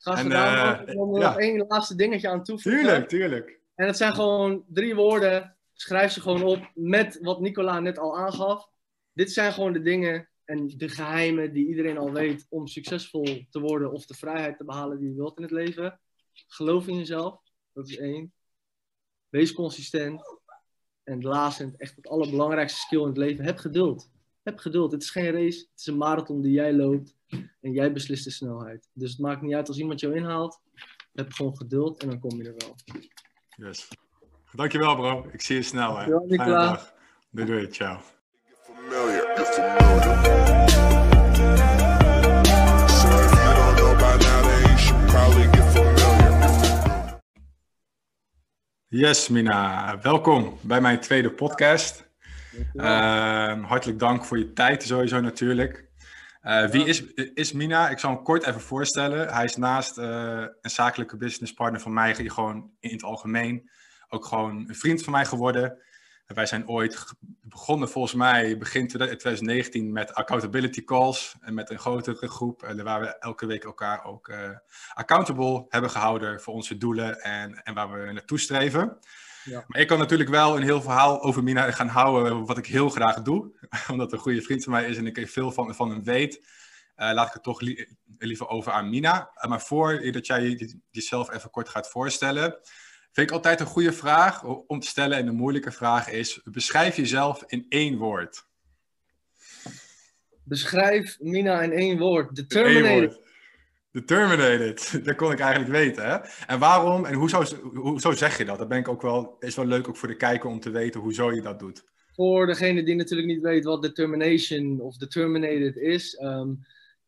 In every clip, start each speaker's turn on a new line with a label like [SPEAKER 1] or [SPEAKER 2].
[SPEAKER 1] Ga
[SPEAKER 2] En,
[SPEAKER 1] gedaan.
[SPEAKER 2] eh,
[SPEAKER 1] Ik wil
[SPEAKER 2] ja.
[SPEAKER 1] nog één laatste dingetje aan toevoegen.
[SPEAKER 2] Tuurlijk, tuurlijk.
[SPEAKER 1] En het zijn gewoon drie woorden. Schrijf ze gewoon op met wat Nicola net al aangaf. Dit zijn gewoon de dingen en de geheimen die iedereen al weet om succesvol te worden of de vrijheid te behalen die je wilt in het leven. Geloof in jezelf, dat is één. Wees consistent. En de laatste en echt het allerbelangrijkste skill in het leven, heb geduld. Heb geduld. Het is geen race, het is een marathon die jij loopt en jij beslist de snelheid. Dus het maakt niet uit als iemand jou inhaalt. Heb gewoon geduld en dan kom je er wel.
[SPEAKER 2] Yes. Dankjewel bro. Ik zie je snel hè.
[SPEAKER 1] Dankjewel,
[SPEAKER 2] Fijne
[SPEAKER 1] Nicola.
[SPEAKER 2] dag. Doei doei, ciao. Yes, Mina. Welkom bij mijn tweede podcast. Ehm, hartelijk dank voor je tijd sowieso natuurlijk. Eh, wie is, is Mina? Ik zal hem kort even voorstellen. Hij is naast eh, een zakelijke businesspartner van mij, gewoon in het algemeen, ook gewoon een vriend van mij geworden. En wij zijn ooit begonnen, volgens mij begin 2019, met accountability calls. En met een grotere groep, eh, waar we elke week elkaar ook accountable hebben gehouden voor onze doelen en, en waar we naartoe streven.
[SPEAKER 1] Ja.
[SPEAKER 2] Maar ik kan natuurlijk wel een heel verhaal over Mina gaan houden, wat ik heel graag doe. Omdat het een goede vriend van mij is en ik veel van, van hem weet. Eh, laat ik het toch li- liever over aan Mina. Eh, maar voordat jij je- jezelf even kort gaat voorstellen, vind ik altijd een goede vraag om te stellen. En de moeilijke vraag is: beschrijf jezelf in één woord.
[SPEAKER 1] Beschrijf Mina in één woord.
[SPEAKER 2] Eén
[SPEAKER 1] Determinated.
[SPEAKER 2] Determinated. Dat kon ik eigenlijk weten. Hè? En waarom en hoezo, hoezo zeg je dat? Dat ben ik ook wel, is wel leuk ook voor de kijker om te weten hoezo je dat doet.
[SPEAKER 1] Voor degene die natuurlijk niet weet wat determination of determinated is. ehm,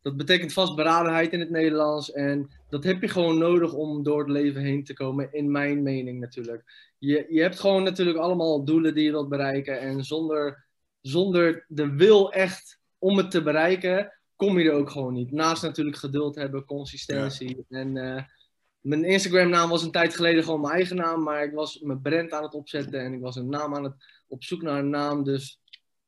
[SPEAKER 1] dat betekent vastberadenheid in het Nederlands. En dat heb je gewoon nodig om door het leven heen te komen, in mijn mening natuurlijk. Je, je hebt gewoon natuurlijk allemaal doelen die je wilt bereiken. En zonder, zonder de wil echt om het te bereiken, kom je er ook gewoon niet. Naast natuurlijk geduld hebben, consistentie. En eh, mijn Instagram naam was een tijd geleden gewoon mijn eigen naam. Maar ik was mijn brand aan het opzetten en ik was een naam aan het op zoek naar een naam. Dus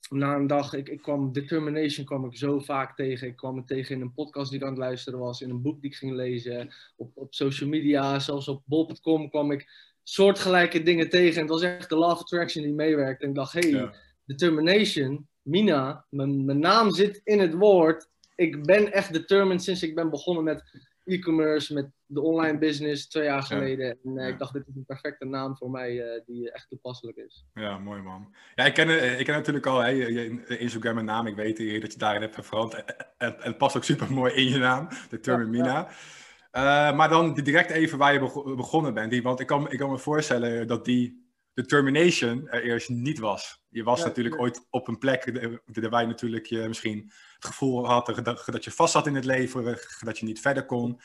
[SPEAKER 1] na een dag, ik, ik kwam Determination kwam ik zo vaak tegen. Ik kwam het tegen in een podcast die ik aan het luisteren was, in een boek die ik ging lezen, op, op social media, zelfs op bol.com kwam ik soortgelijke dingen tegen. En het was echt de of Attraction die meewerkte. En ik dacht, hey,
[SPEAKER 2] Ja.
[SPEAKER 1] Determination, Mina, mijn, mijn naam zit in het woord. Ik ben echt determined sinds ik ben begonnen met e-commerce, met de online business twee jaar geleden. En eh,
[SPEAKER 2] Ja.
[SPEAKER 1] ik dacht, dit is een perfecte naam voor mij eh, die echt toepasselijk is.
[SPEAKER 2] Ja, mooi man. Ja, ik ken, eh, ik ken natuurlijk al hè, je, Instagram en naam. Ik weet hier dat je daarin hebt veranderd. En, het past ook super mooi in je naam, de term
[SPEAKER 1] Ja,
[SPEAKER 2] Mina. Maar dan direct even waar je bego- begonnen bent. Die, want ik kan, ik kan me voorstellen dat die determination er eerst niet was. Je was
[SPEAKER 1] Ja,
[SPEAKER 2] natuurlijk
[SPEAKER 1] ja.
[SPEAKER 2] ooit op een plek waar je natuurlijk je misschien het gevoel had dat, dat je vast zat in het leven, dat je niet verder kon.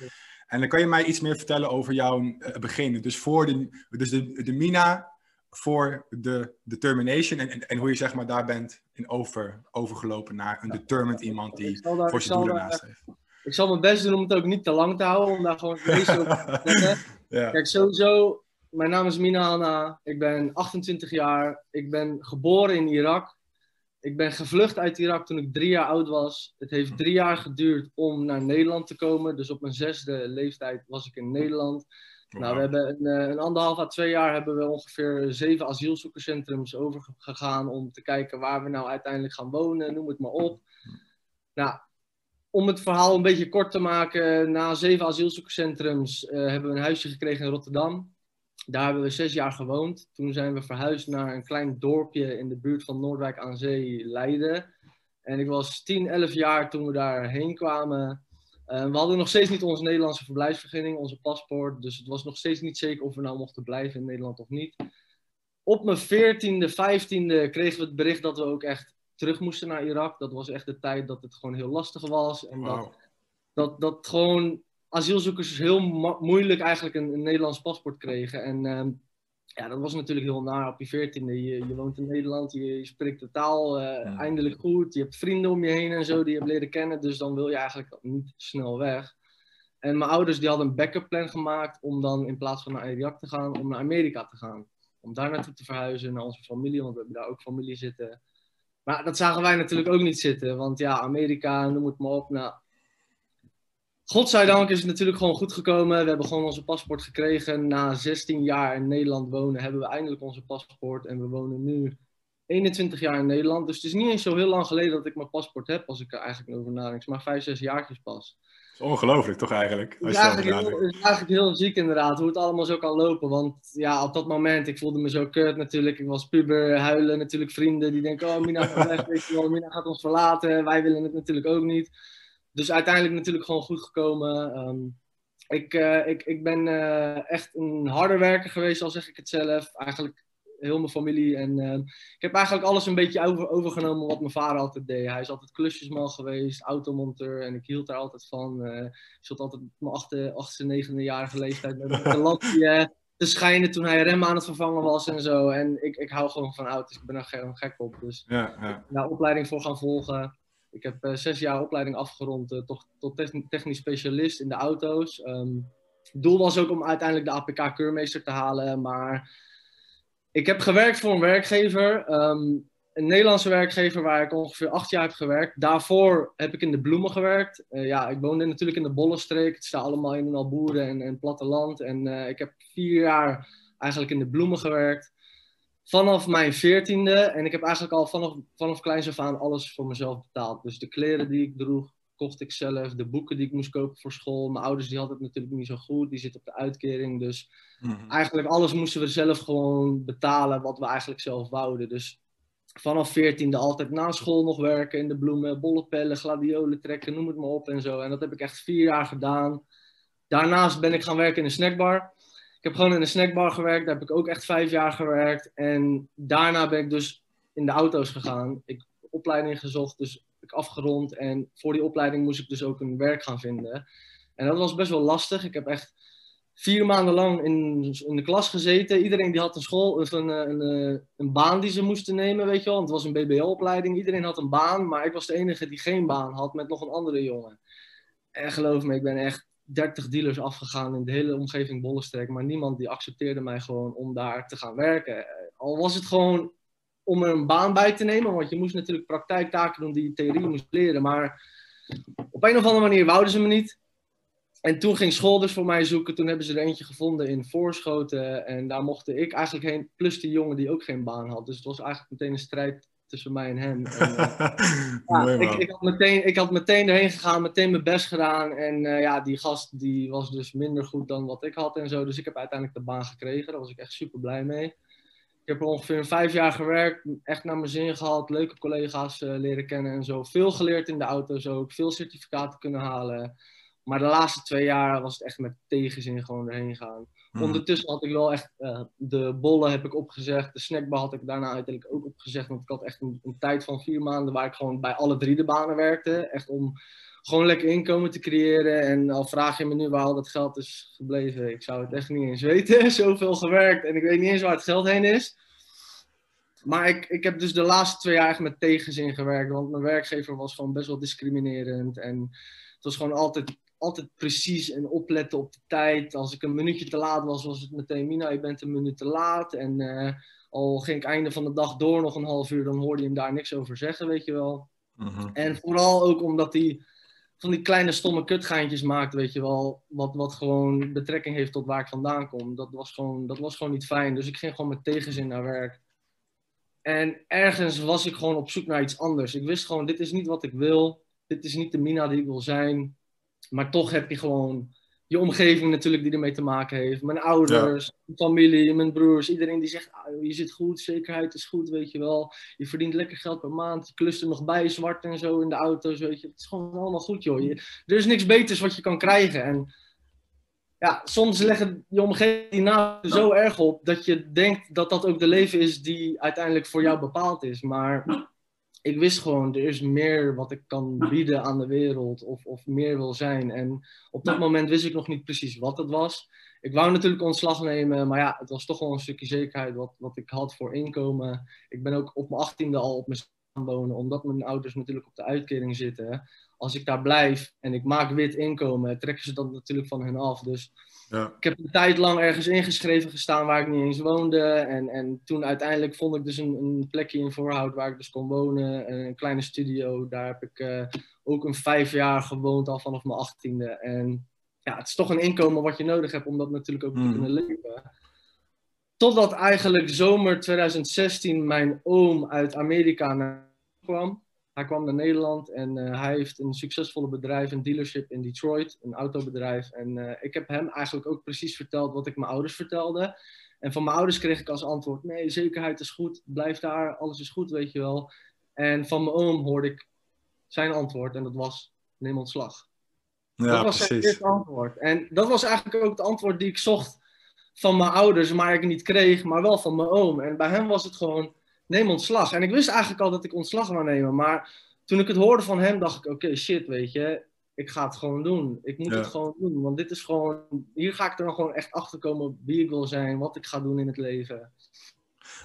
[SPEAKER 2] En dan kan je mij iets meer vertellen over jouw eh, begin. Dus, voor de, dus de, de Mina voor de determination en, en, en hoe je zeg maar daar bent in over, overgelopen naar een determined iemand die
[SPEAKER 1] daar-
[SPEAKER 2] voor zijn doelen
[SPEAKER 1] daar-
[SPEAKER 2] nastreeft.
[SPEAKER 1] Ik zal mijn best doen om het ook niet te lang te houden, om daar gewoon te zeggen.
[SPEAKER 2] ja.
[SPEAKER 1] Kijk, sowieso, mijn naam is Mina. Ik ben 28 jaar. Ik ben geboren in Irak. Ik ben gevlucht uit Irak toen ik drie jaar oud was. Het heeft drie jaar geduurd om naar Nederland te komen. Dus op mijn zesde leeftijd was ik in Nederland. Nou, we hebben een, eh, een anderhalf à twee jaar hebben we ongeveer zeven asielzoekerscentrums overgegaan om te kijken waar we nou uiteindelijk gaan wonen, noem het maar op. Nou, om het verhaal een beetje kort te maken, na zeven asielzoekerscentrums eh, hebben we een huisje gekregen in Rotterdam. Daar hebben we zes jaar gewoond. Toen zijn we verhuisd naar een klein dorpje in de buurt van Noordwijk aan Zee, Leiden. En ik was 10, 11 jaar toen we daarheen kwamen. Eh, we hadden nog steeds niet onze Nederlandse verblijfsvergunning, onze paspoort. Dus het was nog steeds niet zeker of we nou mochten blijven in Nederland of niet. Op mijn 14e, 15e kregen we het bericht dat we ook echt terug moesten naar Irak. Dat was echt de tijd dat het gewoon heel lastig was. En dat, dat, dat gewoon asielzoekers heel mo- moeilijk eigenlijk een, een Nederlands paspoort kregen. En ehm, ja, dat was natuurlijk heel naar op je 14e. Je, je woont in Nederland, je, je spreekt de taal eh,
[SPEAKER 2] Ja.
[SPEAKER 1] eindelijk goed. Je hebt vrienden om je heen en zo die je hebt leren kennen. Dus dan wil je eigenlijk niet snel weg. En mijn ouders die hadden een backup plan gemaakt om dan in plaats van naar Irak te gaan, om naar Amerika te gaan. Om daar naartoe te verhuizen, naar onze familie, want we hebben daar ook familie zitten. Maar dat zagen wij natuurlijk ook niet zitten, want ja, Amerika, noem het maar op. Nou, godzijdank is het natuurlijk gewoon goed gekomen. We hebben gewoon onze paspoort gekregen. Na 16 jaar in Nederland wonen hebben we eindelijk onze paspoort. En we wonen nu 21 jaar in Nederland. Dus het is niet eens zo heel lang geleden dat ik mijn paspoort heb, als ik er eigenlijk over nadenk. Maar 5, 6 jaartjes pas.
[SPEAKER 2] Dat is ongelooflijk toch eigenlijk?
[SPEAKER 1] Het
[SPEAKER 2] Als
[SPEAKER 1] is
[SPEAKER 2] je
[SPEAKER 1] eigenlijk,
[SPEAKER 2] erover
[SPEAKER 1] heel, het is eigenlijk heel ziek inderdaad, hoe het allemaal zo kan lopen. Want ja, op dat moment, ik voelde me zo kut natuurlijk. Ik was puber, huilen natuurlijk, vrienden die denken, oh Mina gaat weg, Mina gaat ons verlaten. Wij willen het natuurlijk ook niet. Dus uiteindelijk natuurlijk gewoon goed gekomen. Ehm, ik, eh, ik, ik ben eh, echt een harde werker geweest, al zeg ik het zelf. Eigenlijk heel mijn familie. En eh, ik heb eigenlijk alles een beetje over, overgenomen wat mijn vader altijd deed. Hij is altijd klusjesman geweest, automonteur. En ik hield daar altijd van. Eh, ik zat altijd op mijn achtste, achtste negende-jarige leeftijd met een lampje te schijnen toen hij rem aan het vervangen was en zo. En ik, ik hou gewoon van auto's. Ik ben er gek op. Dus
[SPEAKER 2] Ja, ja.
[SPEAKER 1] daar opleiding voor gaan volgen. Ik heb eh, zes jaar opleiding afgerond eh, tot, tot techni- technisch specialist in de auto's. Ehm, het doel was ook om uiteindelijk de APK-keurmeester te halen, maar ik heb gewerkt voor een werkgever, ehm, een Nederlandse werkgever waar ik ongeveer acht jaar heb gewerkt. Daarvoor heb ik in de bloemen gewerkt. Eh, ja, ik woonde natuurlijk in de Bollenstreek. Het staat allemaal in en al boeren en, en platteland. En ik heb vier jaar eigenlijk in de bloemen gewerkt vanaf mijn veertiende. En ik heb eigenlijk al vanaf, vanaf kleins af aan alles voor mezelf betaald. Dus de kleren die ik droeg, kocht ik zelf. De boeken die ik moest kopen voor school. Mijn ouders die hadden het natuurlijk niet zo goed. Die zitten op de uitkering. Dus
[SPEAKER 2] Mhm.
[SPEAKER 1] eigenlijk alles moesten we zelf gewoon betalen wat we eigenlijk zelf wouden. Dus vanaf veertiende altijd na school nog werken in de bloemen. Bollepellen, gladiolen trekken, noem het maar op en zo. En dat heb ik echt vier jaar gedaan. Daarnaast ben ik gaan werken in een snackbar. Ik heb gewoon in een snackbar gewerkt. Daar heb ik ook echt vijf jaar gewerkt. En daarna ben ik dus in de auto's gegaan. Ik heb opleiding gezocht, dus ik afgerond. En voor die opleiding moest ik dus ook een werk gaan vinden. En dat was best wel lastig. Ik heb echt vier maanden lang in, in de klas gezeten. Iedereen die had een school, of een, eh, een, een, een baan die ze moesten nemen, weet je wel. Want het was een BBL-opleiding. Iedereen had een baan, maar ik was de enige die geen baan had met nog een andere jongen. En geloof me, ik ben echt 30 dealers afgegaan in de hele omgeving Bollenstreek. Maar niemand die accepteerde mij gewoon om daar te gaan werken. Al was het gewoon om er een baan bij te nemen. Want je moest natuurlijk praktijktaken doen die je theorie moest leren. Maar op een of andere manier wouden ze me niet. En toen ging school dus voor mij zoeken. Toen hebben ze er eentje gevonden in Voorschoten. En daar mochte ik eigenlijk heen. Plus die jongen die ook geen baan had. Dus het was eigenlijk meteen een strijd tussen mij en hem. En, eh, ja,
[SPEAKER 2] Mooi
[SPEAKER 1] ik, ik, had meteen, ik had meteen erheen gegaan, meteen mijn best gedaan. En eh, ja, die gast die was dus minder goed dan wat ik had en zo. Dus ik heb uiteindelijk de baan gekregen. Daar was ik echt super blij mee. Ik heb er ongeveer vijf jaar gewerkt. Echt naar mijn zin gehad. Leuke collega's eh, leren kennen en zo. Veel geleerd in de auto's ook. Veel certificaten kunnen halen. Maar de laatste twee jaar was het echt met tegenzin gewoon erheen gaan.
[SPEAKER 2] Mhm.
[SPEAKER 1] Ondertussen had ik wel echt eh, de bollen heb ik opgezegd. De snackbar had ik daarna uiteindelijk ook opgezegd. Want ik had echt een, een tijd van vier maanden waar ik gewoon bij alle drie de banen werkte. Echt om gewoon lekker inkomen te creëren. En al vraag je me nu waar al dat geld is gebleven. Ik zou het echt niet eens weten. Zoveel gewerkt en ik weet niet eens waar het geld heen is. Maar ik, ik heb dus de laatste twee jaar echt met tegenzin gewerkt. Want mijn werkgever was gewoon best wel discriminerend. En het was gewoon altijd, altijd precies en opletten op de tijd. Als ik een minuutje te laat was, was het meteen Mina, je bent een minuut te laat. En eh, al ging ik einde van de dag door nog een half uur, dan hoorde je hem daar niks over zeggen, weet je wel.
[SPEAKER 2] Mhm.
[SPEAKER 1] En vooral ook omdat hij van die kleine stomme kutgeintjes maakt, weet je wel. Wat, wat gewoon betrekking heeft tot waar ik vandaan kom. Dat was, gewoon, dat was gewoon niet fijn. Dus ik ging gewoon met tegenzin naar werk. En ergens was ik gewoon op zoek naar iets anders. Ik wist gewoon, dit is niet wat ik wil. Dit is niet de Mina die ik wil zijn. Maar toch heb je gewoon je omgeving natuurlijk die ermee te maken heeft. Mijn ouders, mijn familie, mijn broers. Iedereen die zegt, ah, je zit goed, zekerheid is goed, weet je wel. Je verdient lekker geld per maand. Je klust er nog bij, zwart en zo in de auto's, weet je. Het is gewoon allemaal goed, joh. Je- er is niks beters wat je kan krijgen. En ja, soms leggen je omgeving die naam zo erg op dat je denkt dat dat ook de leven is die uiteindelijk voor jou bepaald is. Maar ik wist gewoon, er is meer wat ik kan bieden aan de wereld of, of meer wil zijn. En op dat moment wist ik nog niet precies wat het was. Ik wou natuurlijk ontslag nemen, maar ja, het was toch wel een stukje zekerheid wat, wat ik had voor inkomen. Ik ben ook op mijn achttiende al op mijn gaan wonen, omdat mijn ouders natuurlijk op de uitkering zitten. Als ik daar blijf en ik maak wit inkomen, trekken ze dat natuurlijk van hen af. Dus
[SPEAKER 2] Ja.
[SPEAKER 1] ik heb een tijd lang ergens ingeschreven gestaan waar ik niet eens woonde. En, en toen uiteindelijk vond ik dus een, een plekje in Voorhout waar ik dus kon wonen. Een kleine studio. Daar heb ik eh, ook een vijf jaar gewoond al vanaf mijn achttiende. En ja, het is toch een inkomen wat je nodig hebt om dat natuurlijk ook te
[SPEAKER 2] Mm.
[SPEAKER 1] kunnen leven. Totdat eigenlijk zomer 2016 mijn oom uit Amerika naar kwam. Hij kwam naar Nederland en eh, hij heeft een succesvolle bedrijf, een dealership in Detroit, een autobedrijf. En eh, ik heb hem eigenlijk ook precies verteld wat ik mijn ouders vertelde. En van mijn ouders kreeg ik als antwoord: nee, zekerheid is goed, blijf daar, alles is goed, weet je wel. En van mijn oom hoorde ik zijn antwoord en dat was: neem ontslag.
[SPEAKER 2] Ja,
[SPEAKER 1] dat was zijn
[SPEAKER 2] precies.
[SPEAKER 1] eerste antwoord. En dat was eigenlijk ook het antwoord die ik zocht van mijn ouders, maar ik niet kreeg, maar wel van mijn oom. En bij hem was het gewoon: neem ontslag. En ik wist eigenlijk al dat ik ontslag wou nemen, maar toen ik het hoorde van hem, dacht ik: oké, shit, weet je. Ik ga het gewoon doen. Ik moet
[SPEAKER 2] Ja.
[SPEAKER 1] het gewoon doen. Want dit is gewoon. Hier ga ik er dan gewoon echt achter komen wie ik wil zijn. Wat ik ga doen in het leven.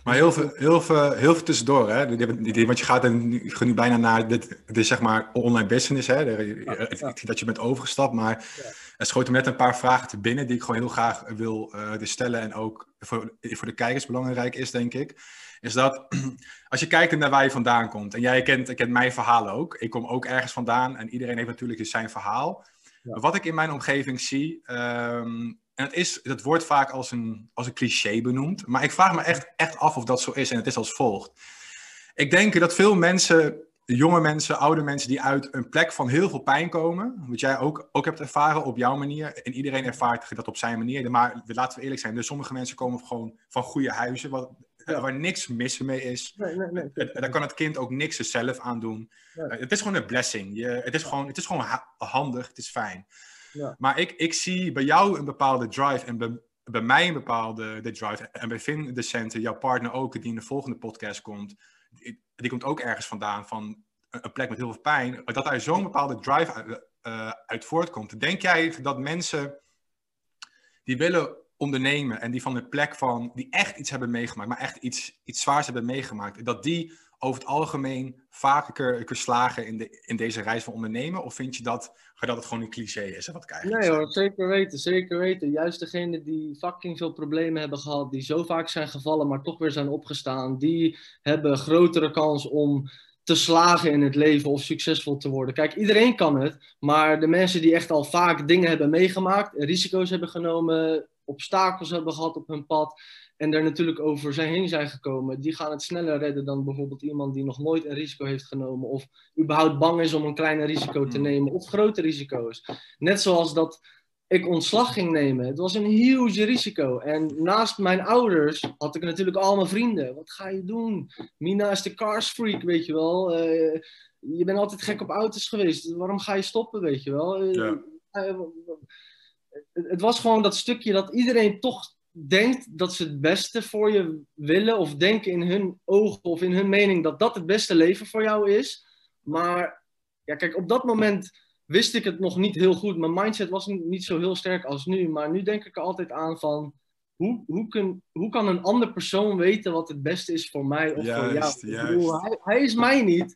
[SPEAKER 2] Maar heel veel, heel veel, heel veel tussendoor, hè? Want je gaat nu, bijna naar dit, dit zeg maar online business, hè? Zie dat je bent overgestapt, maar er schoten me net een paar vragen te binnen die ik gewoon heel graag wil eh, dus stellen en ook voor, voor de kijkers belangrijk is, denk ik. Is dat als je kijkt naar waar je vandaan komt en jij kent, kent mijn verhaal ook. Ik kom ook ergens vandaan en iedereen heeft natuurlijk dus zijn verhaal.
[SPEAKER 1] Ja.
[SPEAKER 2] Wat ik in mijn omgeving zie, ehm, en het, is, het wordt vaak als een, als een cliché benoemd, maar ik vraag me echt, echt af of dat zo is en het is als volgt. Ik denk dat veel mensen, jonge mensen, oude mensen, die uit een plek van heel veel pijn komen, wat jij ook, ook hebt ervaren op jouw manier, en iedereen ervaart dat op zijn manier, maar laten we eerlijk zijn, dus sommige mensen komen gewoon van goede huizen, wat. waar niks mis mee is.
[SPEAKER 1] Nee, nee, nee.
[SPEAKER 2] Daar kan het kind ook niks er zelf aan doen. Eh, Het is gewoon een blessing. Je, het, is gewoon, het is gewoon ha- handig, het is fijn.
[SPEAKER 1] Ja.
[SPEAKER 2] Maar ik, ik zie bij jou een bepaalde drive en bij, bij mij een bepaalde de drive. En bij Vin de Center, jouw partner ook, die in de volgende podcast komt. Die, die komt ook ergens vandaan, van een, plek met heel veel pijn. Dat daar zo'n bepaalde drive uit, eh, uit voortkomt. Denk jij dat mensen die willen ondernemen en die van een plek van, die echt iets hebben meegemaakt, maar echt iets, iets zwaars hebben meegemaakt, dat die over het algemeen vaker kunnen slagen in, de, in deze reis van ondernemen? Of vind je dat, dat het gewoon een cliché is? Wat ik eigenlijk
[SPEAKER 1] Nee hoor, zeker weten, zeker weten. Juist degenen die fucking veel problemen hebben gehad, die zo vaak zijn gevallen, maar toch weer zijn opgestaan, die hebben grotere kans om te slagen in het leven of succesvol te worden. Kijk, iedereen kan het, maar de mensen die echt al vaak dingen hebben meegemaakt, risico's hebben genomen, obstakels hebben gehad op hun pad en er natuurlijk over zijn heen zijn gekomen, die gaan het sneller redden dan bijvoorbeeld iemand die nog nooit een risico heeft genomen of überhaupt bang is om een kleiner risico te nemen of grote risico's. Net zoals dat ik ontslag ging nemen. Het was een huge risico. En naast mijn ouders had ik natuurlijk al mijn vrienden. Wat ga je doen? Mina is de cars freak, weet je wel. Eh, je bent altijd gek op auto's geweest. Waarom ga je stoppen, weet je wel? Eh,
[SPEAKER 2] Ja.
[SPEAKER 1] eh, het, was gewoon dat stukje dat iedereen toch denkt dat ze het beste voor je willen. Of denken in hun ogen of in hun mening dat dat het beste leven voor jou is. Maar ja, kijk, op dat moment wist ik het nog niet heel goed. Mijn mindset was niet zo heel sterk als nu. Maar nu denk ik er altijd aan van... Hoe, hoe, kun, hoe kan een ander persoon weten wat het beste is voor mij of voor jou? Ik
[SPEAKER 2] juist.
[SPEAKER 1] bedoel, hij, hij is mij niet.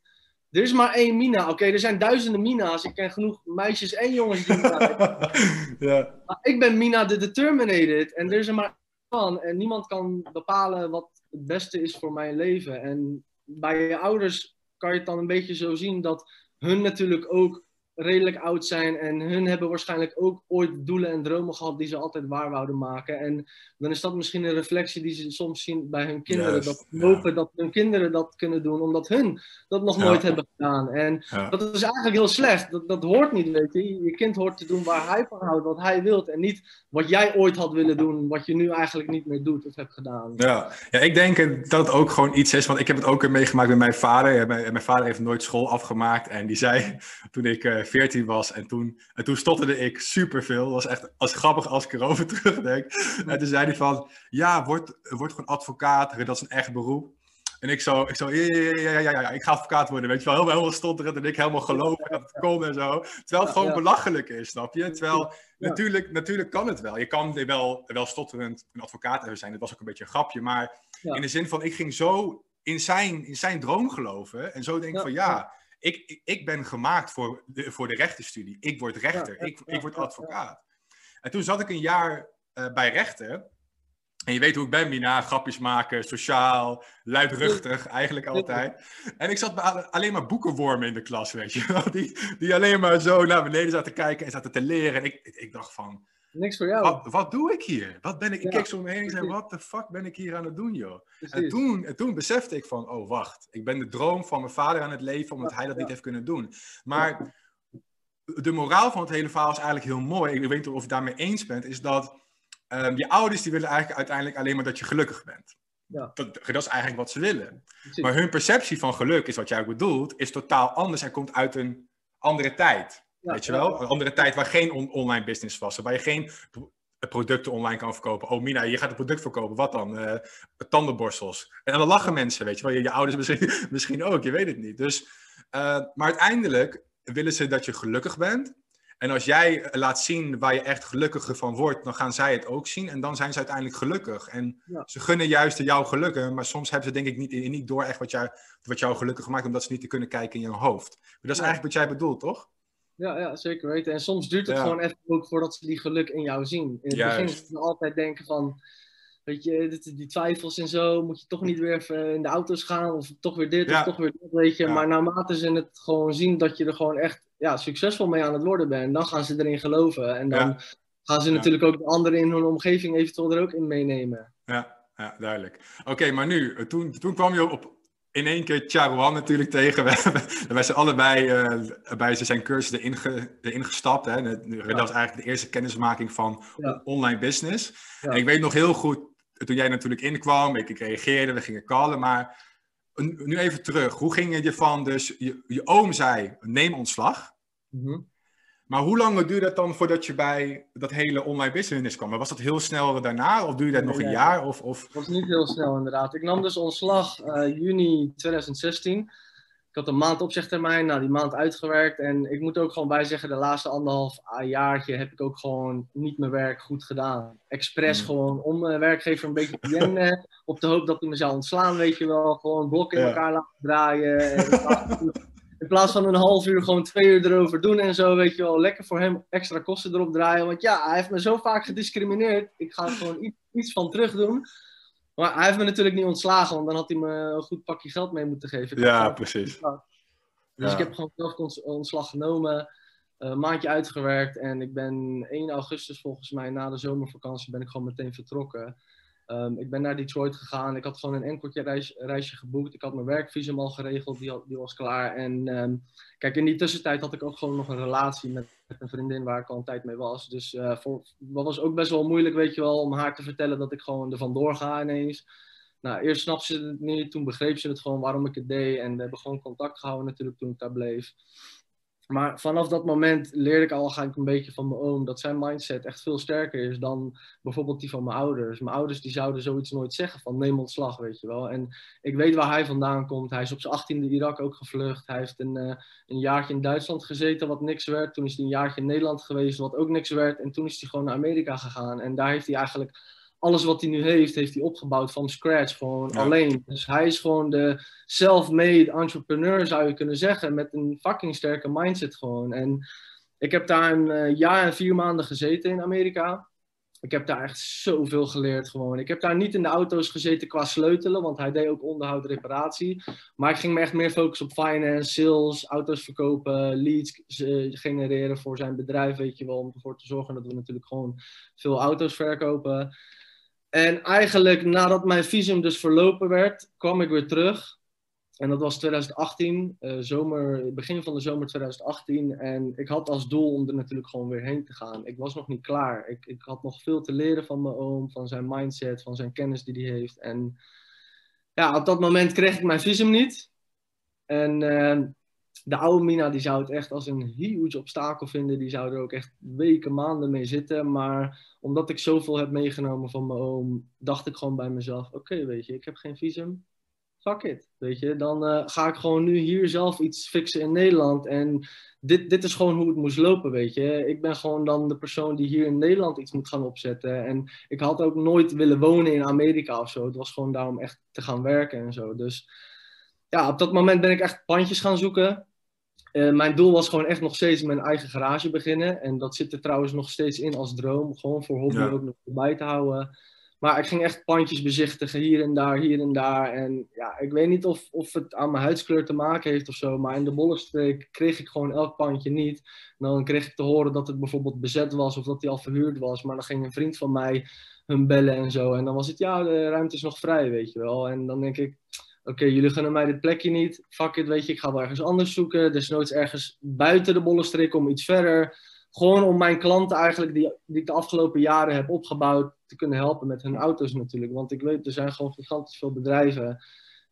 [SPEAKER 1] Er is maar één Mina. Oké, er zijn duizenden Mina's. Ik ken genoeg meisjes en jongens die
[SPEAKER 2] ja.
[SPEAKER 1] Maar ik ben Mina de Determinated. En er is er maar één van. En niemand kan bepalen wat het beste is voor mijn leven. En bij je ouders kan je het dan een beetje zo zien dat hun natuurlijk ook redelijk oud zijn. En hun hebben waarschijnlijk ook ooit doelen en dromen gehad die ze altijd waar wouden maken. En dan is dat misschien een reflectie die ze soms zien bij hun kinderen.
[SPEAKER 2] Juist,
[SPEAKER 1] dat
[SPEAKER 2] ja.
[SPEAKER 1] hopen dat hun kinderen dat kunnen doen, omdat hun dat nog
[SPEAKER 2] Ja.
[SPEAKER 1] nooit hebben gedaan. En
[SPEAKER 2] Ja.
[SPEAKER 1] dat is eigenlijk heel slecht. Dat, dat hoort niet, weet je. Je kind hoort te doen waar hij van houdt, wat hij wilt. En niet wat jij ooit had willen doen, wat je nu eigenlijk niet meer doet of hebt gedaan.
[SPEAKER 2] Ja. ja, ik denk dat het ook gewoon iets is, want ik heb het ook meegemaakt met mijn vader. Mijn, mijn vader heeft nooit school afgemaakt en die zei toen ik eh 14 was en toen, en toen stotterde ik superveel. Dat was echt als grappig als ik erover terugdenk. En toen zei hij van, ja, word, word gewoon advocaat, dat is een echt beroep. En ik zo, ik zo ja, ja, ja, ja, ik ga advocaat worden, weet je wel. Helemaal, helemaal stotterend en ik helemaal geloven dat het kon en zo. Terwijl het gewoon belachelijk is, snap je? Terwijl, natuurlijk, natuurlijk kan het wel. Je kan wel, wel stotterend een advocaat zijn. Dat was ook een beetje een grapje. Maar in de zin van, ik ging zo in zijn, in zijn droom geloven. En zo denk ik van, ja, ik, ik, ben gemaakt voor de, voor de rechtenstudie. Ik word rechter,
[SPEAKER 1] Ja,
[SPEAKER 2] ik,
[SPEAKER 1] ja,
[SPEAKER 2] ik word advocaat. En toen zat ik een jaar eh, bij rechten. En je weet hoe ik ben, Mina. Grapjes maken, sociaal, luidruchtig, eigenlijk altijd. En ik zat alleen maar boekenwormen in de klas, weet je wel. Die, die alleen maar zo naar beneden zaten kijken en zaten te leren. En ik, ik dacht van,
[SPEAKER 1] Niks voor jou.
[SPEAKER 2] wat, wat doe ik hier? Wat ben ik? Ik
[SPEAKER 1] Ja,
[SPEAKER 2] keek zo om me heen en zei, wat de fuck ben ik hier aan het doen, joh? En toen, en toen besefte ik van, oh wacht, ik ben de droom van mijn vader aan het leven omdat
[SPEAKER 1] Ja,
[SPEAKER 2] hij dat
[SPEAKER 1] ja.
[SPEAKER 2] niet heeft kunnen doen. Maar de moraal van het hele verhaal is eigenlijk heel mooi. Ik weet niet of je daarmee eens bent, is dat ehm, je ouders die willen eigenlijk uiteindelijk alleen maar dat je gelukkig bent.
[SPEAKER 1] Ja.
[SPEAKER 2] Dat, dat is eigenlijk wat ze willen.
[SPEAKER 1] Precies.
[SPEAKER 2] Maar hun perceptie van geluk, is wat jij ook bedoelt, is totaal anders en komt uit een andere tijd. Weet je wel? Een andere tijd waar geen on- online business was. Waar je geen pro- producten online kan verkopen. Oh Mina, je gaat een product verkopen. Wat dan? Eh, tandenborstels. En dan lachen mensen, weet je wel. Je, je ouders misschien, misschien ook, je weet het niet. Dus, eh, maar uiteindelijk willen ze dat je gelukkig bent. En als jij laat zien waar je echt gelukkiger van wordt, dan gaan zij het ook zien. En dan zijn ze uiteindelijk gelukkig. En
[SPEAKER 1] Ja.
[SPEAKER 2] ze gunnen juist jouw gelukken. Maar soms hebben ze denk ik niet, niet door echt wat jou, wat jou gelukkig maakt. Omdat ze niet te kunnen kijken in je hoofd. Maar dat is
[SPEAKER 1] Ja.
[SPEAKER 2] eigenlijk wat jij bedoelt, toch?
[SPEAKER 1] Ja, ja, zeker weten. En soms duurt het
[SPEAKER 2] Ja.
[SPEAKER 1] gewoon even ook voordat ze die geluk in jou zien. In het begin
[SPEAKER 2] Juist.
[SPEAKER 1] is het altijd denken van, weet je, die twijfels en zo, moet je toch niet weer even in de auto's gaan of toch weer dit
[SPEAKER 2] Ja.
[SPEAKER 1] of toch weer dat, weet je.
[SPEAKER 2] Ja.
[SPEAKER 1] Maar naarmate ze het gewoon zien dat je er gewoon echt ja, succesvol mee aan het worden bent, dan gaan ze erin geloven. En dan gaan ze natuurlijk ook de anderen in hun omgeving eventueel er ook in meenemen.
[SPEAKER 2] Ja, ja duidelijk. Oké, maar nu, eh, toen, toen kwam je op, in één keer Charouan natuurlijk tegen. We, wij zijn allebei eh, bij zijn cursus erin, ge- erin gestapt. Hè. Dat was eigenlijk de eerste kennismaking van
[SPEAKER 1] Ja.
[SPEAKER 2] online business.
[SPEAKER 1] Ja.
[SPEAKER 2] En ik weet nog heel goed, toen jij natuurlijk inkwam, ik, ik reageerde, we gingen callen, maar nu even terug. Hoe ging het je van, dus je, je oom zei, neem ontslag.
[SPEAKER 1] Mhm.
[SPEAKER 2] Maar hoe lang duurde het dan voordat je bij dat hele online business kwam? Was dat heel snel daarna of duurde dat nog een jaar? Of, of...
[SPEAKER 1] Dat was niet heel snel inderdaad. Ik nam dus ontslag eh, juni 2016. Ik had een maand opzegtermijn, nou die maand uitgewerkt. En ik moet ook gewoon bij zeggen, de laatste anderhalf ah, jaartje heb ik ook gewoon niet mijn werk goed gedaan. Expres
[SPEAKER 2] Mm.
[SPEAKER 1] gewoon om mijn werkgever een beetje te jennen. op de hoop dat hij me zou ontslaan, weet je wel. Gewoon blokken in
[SPEAKER 2] Ja.
[SPEAKER 1] elkaar laten draaien. En in plaats van- een half uur gewoon twee uur erover doen en zo, weet je wel. Lekker voor hem extra kosten erop draaien. Want ja, hij heeft me zo vaak gediscrimineerd. Ik ga er gewoon iets, iets van terug doen. Maar hij heeft me natuurlijk niet ontslagen, want dan had hij me een goed pakje geld mee moeten geven.
[SPEAKER 2] Ja, precies.
[SPEAKER 1] Dus
[SPEAKER 2] Ja.
[SPEAKER 1] ik heb gewoon zelf ontslag genomen, eh, een maandje uitgewerkt en ik ben 1 augustus volgens mij na de zomervakantie ben ik gewoon meteen vertrokken. Ehm, ik ben naar Detroit gegaan. Ik had gewoon een enkeltje reis, reisje geboekt. Ik had mijn werkvisum al geregeld, die, die was klaar. En ehm, kijk, in die tussentijd had ik ook gewoon nog een relatie met, een vriendin waar ik al een tijd mee was. Dus voor, dat was ook best wel moeilijk, weet je wel, om haar te vertellen dat ik gewoon er vandoor ga ineens. Nou, eerst snapte ze het niet, toen begreep ze het gewoon waarom ik het deed. En we hebben gewoon contact gehouden natuurlijk toen ik daar bleef. Maar vanaf dat moment leerde ik al eigenlijk een beetje van mijn oom dat zijn mindset echt veel sterker is dan bijvoorbeeld die van mijn ouders. Mijn ouders die zouden zoiets nooit zeggen van neem ontslag, weet je wel. En ik weet waar hij vandaan komt. Hij is op zijn achttiende Irak ook gevlucht. Hij heeft een, eh, een jaartje in Duitsland gezeten wat niks werd. Toen is hij een jaartje in Nederland geweest wat ook niks werd. En toen is hij gewoon naar Amerika gegaan. En daar heeft hij eigenlijk alles wat hij nu heeft, heeft hij opgebouwd van scratch. Gewoon
[SPEAKER 2] Ja.
[SPEAKER 1] alleen. Dus hij is gewoon de self-made entrepreneur, zou je kunnen zeggen. Met een fucking sterke mindset gewoon. En ik heb daar een eh, jaar en vier maanden gezeten in Amerika. Ik heb daar echt zoveel geleerd gewoon. Ik heb daar niet in de auto's gezeten qua sleutelen, want hij deed ook onderhoud reparatie. Maar ik ging me echt meer focussen op finance, sales, auto's verkopen, leads eh, genereren voor zijn bedrijf, weet je wel. Om ervoor te zorgen dat we natuurlijk gewoon veel auto's verkopen. En eigenlijk nadat mijn visum dus verlopen werd, kwam ik weer terug. En dat was 2018, eh, zomer, begin van de zomer 2018. En ik had als doel om er natuurlijk gewoon weer heen te gaan. Ik was nog niet klaar. Ik, ik had nog veel te leren van mijn oom, van zijn mindset, van zijn kennis die hij heeft. En ja, op dat moment kreeg ik mijn visum niet. En eh, de oude Mina die zou het echt als een huge obstakel vinden. Die zou er ook echt weken, maanden mee zitten. Maar omdat ik zoveel heb meegenomen van mijn oom, dacht ik gewoon bij mezelf: oké, weet je, ik heb geen visum. Fuck it, weet je. Dan eh, ga ik gewoon nu hier zelf iets fixen in Nederland. En dit, dit is gewoon hoe het moest lopen, weet je. Ik ben gewoon dan de persoon die hier in Nederland iets moet gaan opzetten. En ik had ook nooit willen wonen in Amerika of zo. Het was gewoon daarom echt te gaan werken en zo. Dus ja, op dat moment ben ik echt pandjes gaan zoeken. Eh, mijn doel was gewoon echt nog steeds mijn eigen garage beginnen. En dat zit er trouwens nog steeds in als droom. Gewoon voor hobby
[SPEAKER 2] Ja.
[SPEAKER 1] ook nog bij te houden. Maar ik ging echt pandjes bezichtigen, hier en daar, hier en daar. En ja, ik weet niet of, of het aan mijn huidskleur te maken heeft of zo. Maar in de Bollenstreek kreeg ik gewoon elk pandje niet. En dan kreeg ik te horen dat het bijvoorbeeld bezet was of dat die al verhuurd was. Maar dan ging een vriend van mij hun bellen en zo. En dan was het, ja, de ruimte is nog vrij, weet je wel. En dan denk ik, oké, jullie gunnen mij dit plekje niet. Fuck it, weet je, ik ga wel ergens anders zoeken. Desnoods ergens buiten de Bollenstreek om iets verder. Gewoon om mijn klanten eigenlijk, die, die ik de afgelopen jaren heb opgebouwd, te kunnen helpen met hun auto's natuurlijk. Want ik weet, er zijn gewoon gigantisch veel bedrijven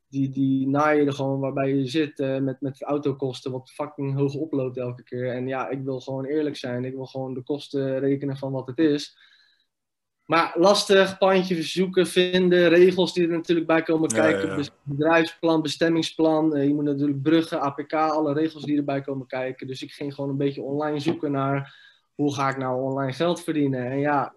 [SPEAKER 1] die, die naaien er gewoon waarbij je zit eh, met, met autokosten wat fucking hoog oploopt elke keer. En ja, ik wil gewoon eerlijk zijn. Ik wil gewoon de kosten rekenen van wat het is. Maar lastig, pandje zoeken, vinden, regels die er natuurlijk bij komen kijken.
[SPEAKER 2] ja, ja.
[SPEAKER 1] Bes- Bedrijfsplan, bestemmingsplan. eh, je moet natuurlijk bruggen, APK, alle regels die erbij komen kijken. Dus ik ging gewoon een beetje online zoeken naar hoe ga ik nou online geld verdienen. En ja,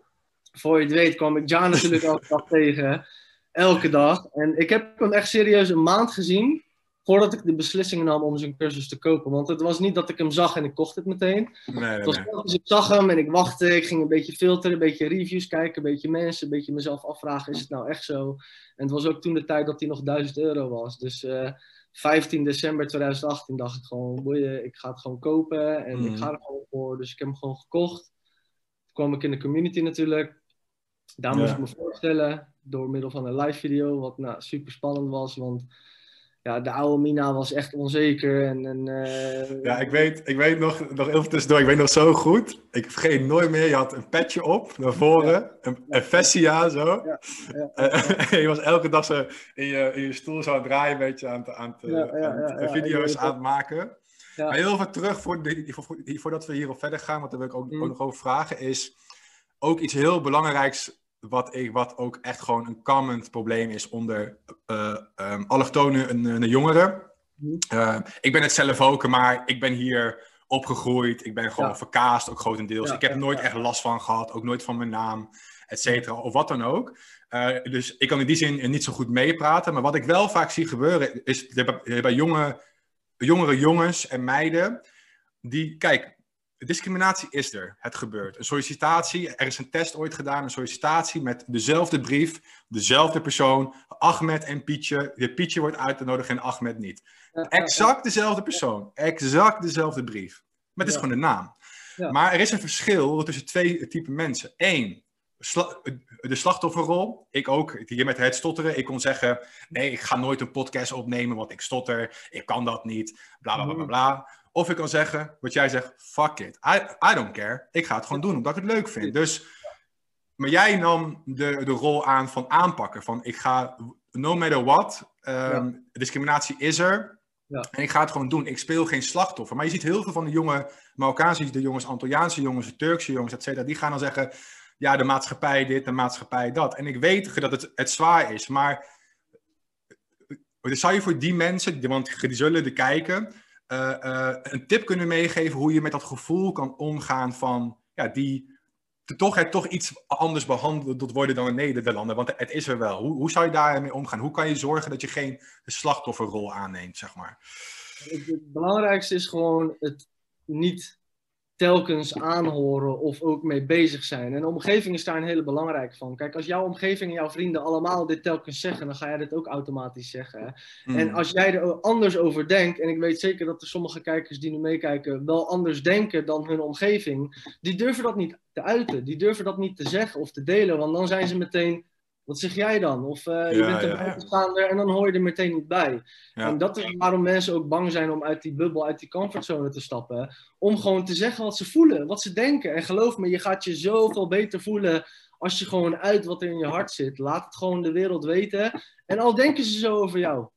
[SPEAKER 1] voor je het weet kwam ik Jan natuurlijk elke dag tegen. Elke dag. En ik heb hem echt serieus een maand gezien voordat ik de beslissing nam om zijn cursus te kopen. Want het was niet dat ik hem zag en ik kocht het meteen.
[SPEAKER 2] Nee, nee,
[SPEAKER 1] Het was
[SPEAKER 2] nee.
[SPEAKER 1] dus ik zag hem en ik wachtte. Ik ging een beetje filteren, een beetje reviews kijken, een beetje mensen, een beetje mezelf afvragen: is het nou echt zo? En het was ook toen de tijd dat hij nog 1000 euro was. Dus eh 15 december 2018 dacht ik gewoon: boeien, ik ga het gewoon kopen en
[SPEAKER 2] Mhm.
[SPEAKER 1] ik ga er gewoon voor. Dus ik heb hem gewoon gekocht. Toen kwam ik in de community natuurlijk. Daar moest
[SPEAKER 2] Ja.
[SPEAKER 1] ik me voorstellen door middel van een live video, wat nou, super spannend was. Want ja, de oude Mina was echt onzeker. En, en, eh,
[SPEAKER 2] Ja, ik weet, ik weet nog, nog even tussendoor, ik weet nog zo goed. Ik vergeet nooit meer, je had een petje op naar voren, een, een Vestia zo.
[SPEAKER 1] Ja, ja,
[SPEAKER 2] Eh, je was elke dag zo in je, in je stoel zo aan het draaien, een beetje aan het, aan video's aan het maken. Maar heel even terug, voor, die- voor, voor- voordat we hierop verder gaan, want daar wil ik ook,
[SPEAKER 1] Mm.
[SPEAKER 2] ook nog over vragen, is ook iets heel belangrijks, wat, ik, wat ook echt gewoon een common probleem is onder eh ehm, allochtonen en, en jongeren.
[SPEAKER 1] Mhm.
[SPEAKER 2] Eh, ik ben het zelf ook, maar ik ben hier opgegroeid. Ik ben gewoon
[SPEAKER 1] Ja.
[SPEAKER 2] verkaasd, ook grotendeels.
[SPEAKER 1] Ja,
[SPEAKER 2] ik heb nooit
[SPEAKER 1] ja.
[SPEAKER 2] echt last van gehad, ook nooit van mijn naam, et cetera, of wat dan ook. Eh, dus ik kan in die zin niet zo goed meepraten. Maar wat ik wel vaak zie gebeuren, is bij jonge, jongere jongens en meiden, die, kijk, discriminatie is er. Het gebeurt. Een sollicitatie, er is een test ooit gedaan, een sollicitatie met dezelfde brief, dezelfde persoon, Ahmed en Pietje. De Pietje wordt uitgenodigd en Ahmed niet. Exact dezelfde persoon, exact dezelfde brief. Maar het is
[SPEAKER 1] Ja.
[SPEAKER 2] gewoon de naam.
[SPEAKER 1] Ja.
[SPEAKER 2] Maar er is een verschil tussen twee typen mensen. Eén, sla- de slachtofferrol. Ik ook, hier met het stotteren. Ik kon zeggen, nee, ik ga nooit een podcast opnemen, want ik stotter. Ik kan dat niet, bla, bla, bla, bla, bla. Of ik kan zeggen, wat jij zegt, fuck it. I, I don't care. Ik ga het gewoon doen, omdat ik het leuk vind. Dus, maar jij nam de, de rol aan van aanpakken. Van, ik ga, no matter what, ehm, discriminatie is er.
[SPEAKER 1] Ja.
[SPEAKER 2] En ik ga het gewoon doen. Ik speel geen slachtoffer. Maar je ziet heel veel van de jonge Marokkaanse de jongens, Antilliaanse jongens, de Turkse jongens, et cetera. Die gaan dan zeggen, ja, de maatschappij dit, de maatschappij dat. En ik weet dat het, het zwaar is, maar dus zou je voor die mensen, die- want die zullen er kijken, eh, eh, een tip kunnen meegeven hoe je met dat gevoel kan omgaan van, ja, die toch, het toch iets anders behandeld worden dan in Nederlanden, want het is er wel. Hoe, hoe zou je daarmee omgaan? Hoe kan je zorgen dat je geen slachtofferrol aanneemt, zeg maar?
[SPEAKER 1] Het belangrijkste is gewoon het niet telkens aanhoren of ook mee bezig zijn. En de omgeving is daar een hele belangrijke van. Kijk, als jouw omgeving en jouw vrienden allemaal dit telkens zeggen, dan ga jij dit ook automatisch zeggen.
[SPEAKER 2] Hmm.
[SPEAKER 1] En als jij er anders over denkt, en ik weet zeker dat er sommige kijkers die nu meekijken wel anders denken dan hun omgeving, die durven dat niet te uiten. Die durven dat niet te zeggen of te delen, want dan zijn ze meteen, wat zeg jij dan? Of eh, je
[SPEAKER 2] Ja,
[SPEAKER 1] bent een
[SPEAKER 2] ja.
[SPEAKER 1] buitenstaander en dan hoor je er meteen niet bij. En dat is waarom mensen ook bang zijn om uit die bubbel, uit die comfortzone te stappen. Om gewoon te zeggen wat ze voelen, wat ze denken. En geloof me, je gaat je zoveel beter voelen als je gewoon uit wat er in je hart zit. Laat het gewoon de wereld weten. En al denken ze zo over jou,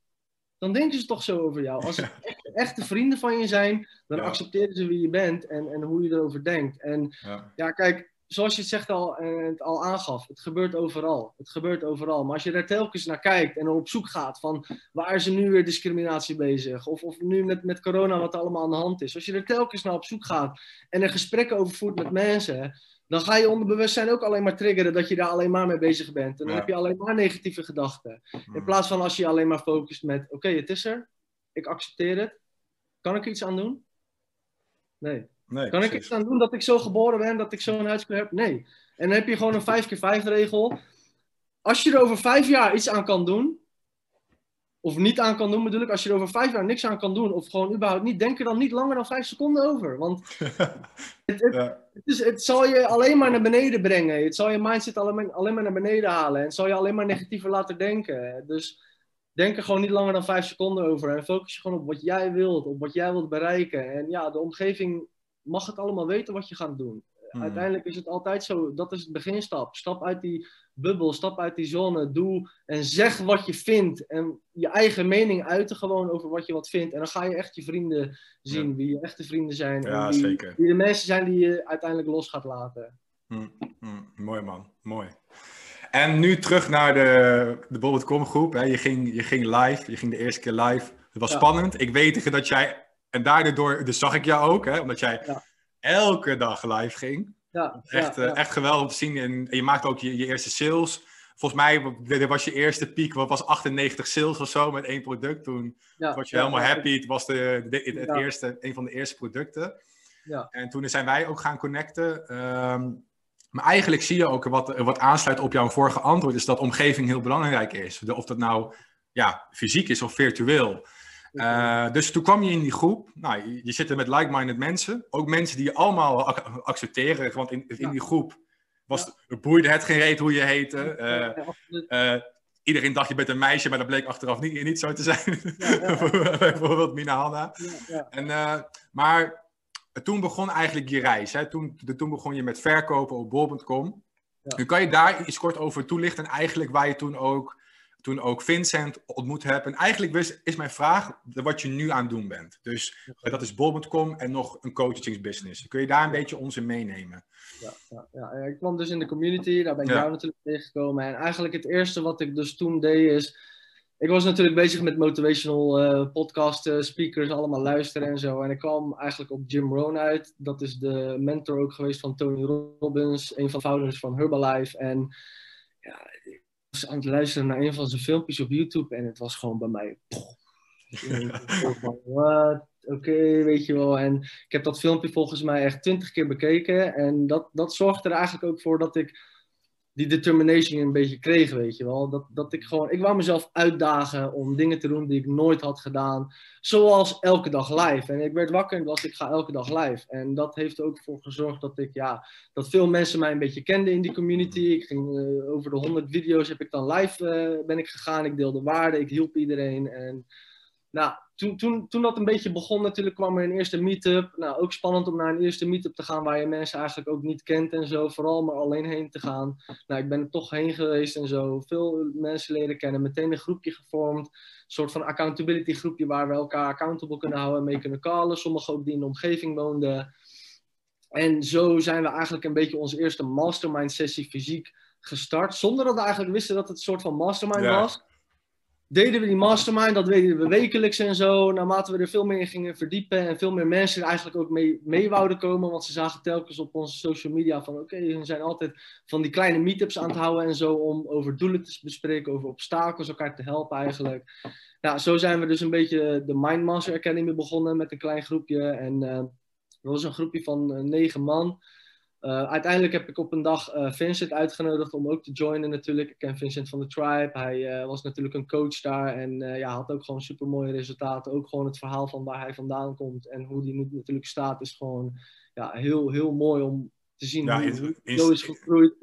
[SPEAKER 1] dan denken ze toch zo over jou. Als echt, echte vrienden van je zijn, dan
[SPEAKER 2] Ja.
[SPEAKER 1] accepteren ze wie je bent en, en hoe je erover denkt. En
[SPEAKER 2] Ja.
[SPEAKER 1] ja, kijk, zoals je het zegt al, en het al aangaf, het gebeurt overal. Het gebeurt overal. Maar als je daar telkens naar kijkt en op zoek gaat van waar is er nu weer discriminatie bezig? Of, of nu met, met corona wat er allemaal aan de hand is. Als je er telkens naar op zoek gaat en er gesprekken over voert met mensen, dan ga je onderbewustzijn ook alleen maar triggeren dat je daar alleen maar mee bezig bent. En dan
[SPEAKER 2] Ja.
[SPEAKER 1] heb je alleen maar negatieve gedachten. In
[SPEAKER 2] Hmm.
[SPEAKER 1] plaats van als je alleen maar focust met, oké, het is er. Ik accepteer het. Kan ik iets aan doen? Nee.
[SPEAKER 2] Nee,
[SPEAKER 1] Kan ik iets aan doen dat ik zo geboren ben, dat ik zo'n huidskleur heb? Nee. En dan heb je gewoon een 5 keer 5 regel. als je er over vijf jaar iets aan kan doen, of niet aan kan doen bedoel ik, als je er over vijf jaar niks aan kan doen, of gewoon überhaupt niet, denk er dan niet langer dan vijf seconden over. Want het, het,
[SPEAKER 2] Ja.
[SPEAKER 1] het, is, het zal je alleen maar naar beneden brengen. Het zal je mindset alleen maar, alleen maar naar beneden halen. En het zal je alleen maar negatiever laten denken. Dus denk er gewoon niet langer dan vijf seconden over. En focus je gewoon op wat jij wilt, op wat jij wilt bereiken. En ja, de omgeving mag het allemaal weten wat je gaat doen.
[SPEAKER 2] Hmm.
[SPEAKER 1] Uiteindelijk is het altijd zo, dat is het beginstap. Stap uit die bubbel, stap uit die zone, doe en zeg wat je vindt. En je eigen mening uiten gewoon over wat je wat vindt. En dan ga je echt je vrienden zien,
[SPEAKER 2] Ja.
[SPEAKER 1] wie je echte vrienden zijn.
[SPEAKER 2] Ja,
[SPEAKER 1] en
[SPEAKER 2] zeker.
[SPEAKER 1] wie de mensen zijn die je uiteindelijk los gaat laten.
[SPEAKER 2] Hm, hm, mooi man, mooi. En nu terug naar de, de Bobbit.com groep. Hè. Je, ging, je ging live, je ging de eerste keer live. Het was
[SPEAKER 1] Ja.
[SPEAKER 2] spannend. Ik weet dat jij, en daardoor dus zag ik jou ook, hè, omdat jij
[SPEAKER 1] Ja.
[SPEAKER 2] elke dag live ging.
[SPEAKER 1] Ja,
[SPEAKER 2] Echt,
[SPEAKER 1] ja,
[SPEAKER 2] eh,
[SPEAKER 1] ja.
[SPEAKER 2] echt geweldig om te zien. En, en je maakte ook je, je eerste sales. Volgens mij was je eerste piek, wat was 98 sales of zo met één product. Toen was je helemaal happy. Het was de, de- het eerste, een van de eerste producten.
[SPEAKER 1] Ja.
[SPEAKER 2] En toen zijn wij ook gaan connecten. Ehm, maar eigenlijk zie je ook wat, wat aansluit op jouw vorige antwoord, is dat omgeving heel belangrijk is. De- Of dat nou ja, fysiek is of virtueel. Eh, dus toen kwam je in die groep. Nou, je, je zit er met like-minded mensen. Ook mensen die je allemaal ac- accepteren. Want in, in
[SPEAKER 1] Ja.
[SPEAKER 2] die groep was, boeide het geen reet hoe je heette. Eh,
[SPEAKER 1] Ja,
[SPEAKER 2] eh, iedereen dacht je bent een meisje, maar dat bleek achteraf niet, niet zo te zijn.
[SPEAKER 1] Ja, ja,
[SPEAKER 2] Bijvoorbeeld Mina Hanna.
[SPEAKER 1] Ja, ja.
[SPEAKER 2] En, maar toen begon eigenlijk je reis. Hè? Toen, de- toen begon je met verkopen op bol.com.
[SPEAKER 1] Ja.
[SPEAKER 2] Nu kan je daar iets kort over toelichten. En eigenlijk waar je toen ook, toen ook Vincent ontmoet hebt. En eigenlijk is, mijn vraag wat je nu aan het doen bent. Dus eh, dat is bol.com en nog een coachingsbusiness. Kun je daar een beetje ons in meenemen?
[SPEAKER 1] Ja, ja, ja. Ik kwam dus in de community, daar ben ik
[SPEAKER 2] Ja.
[SPEAKER 1] jou natuurlijk tegengekomen. En eigenlijk het eerste wat ik dus toen deed is... Ik was natuurlijk bezig met motivational eh podcasten, speakers, allemaal luisteren en zo. En ik kwam eigenlijk op Jim Rohn uit. Dat is de mentor ook geweest van Tony Robbins, een van de founders van Herbalife. En ja, was aan het luisteren naar een van zijn filmpjes op YouTube en het was gewoon bij mij... Wat? Oké, weet je wel. En ik heb dat filmpje volgens mij echt twintig keer bekeken. En dat, dat zorgde er eigenlijk ook voor dat ik die determination een beetje kreeg, weet je wel. Dat, dat ik gewoon, ik wou mezelf uitdagen om dingen te doen die ik nooit had gedaan. Zoals elke dag live. En ik werd wakker en was ik ga elke dag live. En dat heeft ook voor gezorgd dat ik, ja, dat veel mensen mij een beetje kenden in die community. Ik ging eh, over de 100 video's heb ik dan live eh, ben ik gegaan. Ik deelde waarden, ik hielp iedereen. En nou, toen, toen, toen dat een beetje begon natuurlijk kwam er een eerste meetup. Nou, ook spannend om naar een eerste meetup te gaan waar je mensen eigenlijk ook niet kent en zo. Vooral maar alleen heen te gaan. Nou, ik ben er toch heen geweest en zo. Veel mensen leren kennen. Meteen een groepje gevormd. Een soort van accountability groepje waar we elkaar accountable kunnen houden en mee kunnen callen. Sommigen ook die in de omgeving woonden. En zo zijn we eigenlijk een beetje onze eerste mastermind sessie fysiek gestart. Zonder dat we eigenlijk wisten dat het een soort van mastermind
[SPEAKER 2] Ja.
[SPEAKER 1] was deden we die mastermind, dat deden we wekelijks en zo. Naarmate we er veel meer in gingen verdiepen en veel meer mensen er eigenlijk ook mee, mee wouden komen. Want ze zagen telkens op onze social media van oké, we zijn altijd van die kleine meetups aan het houden en zo. Om over doelen te bespreken, over obstakels, elkaar te helpen eigenlijk. Nou, zo zijn we dus een beetje de Mindmaster Academy begonnen met een klein groepje. En eh, dat was een groepje van eh, negen man. Uh, uiteindelijk heb ik op een dag uh, Vincent uitgenodigd om ook te joinen natuurlijk. Ik ken Vincent van de Tribe. Hij uh, was natuurlijk een coach daar en ja, had ook gewoon super mooie resultaten. Ook gewoon het verhaal van waar hij vandaan komt en hoe die nu natuurlijk staat is gewoon ja, heel, heel mooi om te zien
[SPEAKER 2] Ja,
[SPEAKER 1] hoe, zo is gegroeid.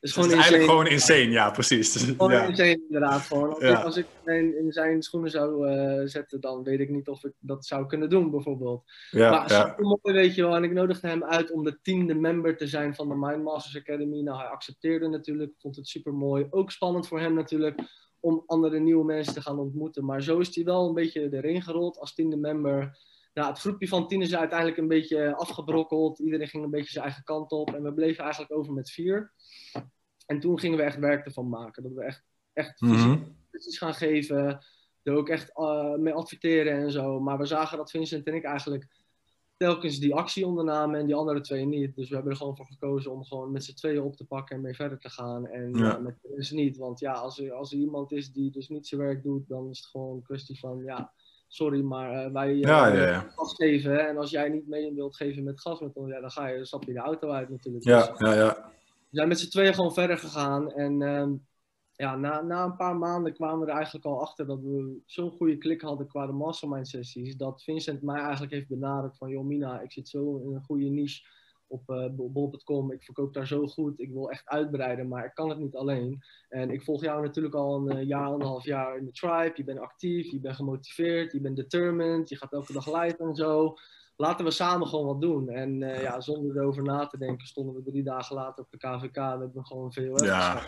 [SPEAKER 1] Het is
[SPEAKER 2] Het
[SPEAKER 1] gewoon
[SPEAKER 2] is eigenlijk gewoon insane, ja, precies.
[SPEAKER 1] Gewoon
[SPEAKER 2] ja.
[SPEAKER 1] insane, inderdaad. Gewoon. Als,
[SPEAKER 2] Ja.
[SPEAKER 1] ik, als ik mij in zijn schoenen zou eh, zetten, dan weet ik niet of ik dat zou kunnen doen, bijvoorbeeld.
[SPEAKER 2] Ja,
[SPEAKER 1] maar
[SPEAKER 2] ja.
[SPEAKER 1] super mooi, weet je wel. En ik nodigde hem uit om de tiende member te zijn van de Mindmasters Academy. Nou, hij accepteerde natuurlijk, vond het super mooi. Ook spannend voor hem natuurlijk om andere nieuwe mensen te gaan ontmoeten. Maar zo is hij wel een beetje erin gerold als tiende member. Nou, het groepje van tien is uiteindelijk een beetje afgebrokkeld. Iedereen ging een beetje zijn eigen kant op. En we bleven eigenlijk over met vier. En toen gingen we echt werk ervan maken. Dat we echt, echt sessies gaan geven. Er ook echt eh, mee adverteren en zo. Maar we zagen dat Vincent en ik eigenlijk telkens die actie ondernamen en die andere twee niet. Dus we hebben er gewoon voor gekozen om gewoon met z'n tweeën op te pakken en mee verder te gaan. En
[SPEAKER 2] Ja.
[SPEAKER 1] ja. met de rest niet. Want ja, als er, als er iemand is die dus niet zijn werk doet, dan is het gewoon een kwestie van ja, sorry, maar eh, wij eh,
[SPEAKER 2] Ja, ja,
[SPEAKER 1] gas geven. hè. En als jij niet mee wilt geven met gas, met ja, dan ga je, dan stap je de auto uit natuurlijk.
[SPEAKER 2] Ja,
[SPEAKER 1] Dus-
[SPEAKER 2] ja, ja.
[SPEAKER 1] we zijn met z'n tweeën gewoon verder gegaan. En ehm, ja, na, na een paar maanden kwamen we er eigenlijk al achter dat we zo'n goede klik hadden qua de mastermind sessies. Dat Vincent mij eigenlijk heeft benaderd van, joh Mina, ik zit zo in een goede niche op uh, bol.com. Ik verkoop daar zo goed. Ik wil echt uitbreiden, maar ik kan het niet alleen. En ik volg jou natuurlijk al een uh, jaar, anderhalf jaar in de tribe. Je bent actief, je bent gemotiveerd, je bent determined, je gaat elke dag live en zo. Laten we samen gewoon wat doen. En uh, ja, zonder erover na te denken, stonden we drie dagen later op de KVK. We hebben gewoon VOF
[SPEAKER 2] Ja.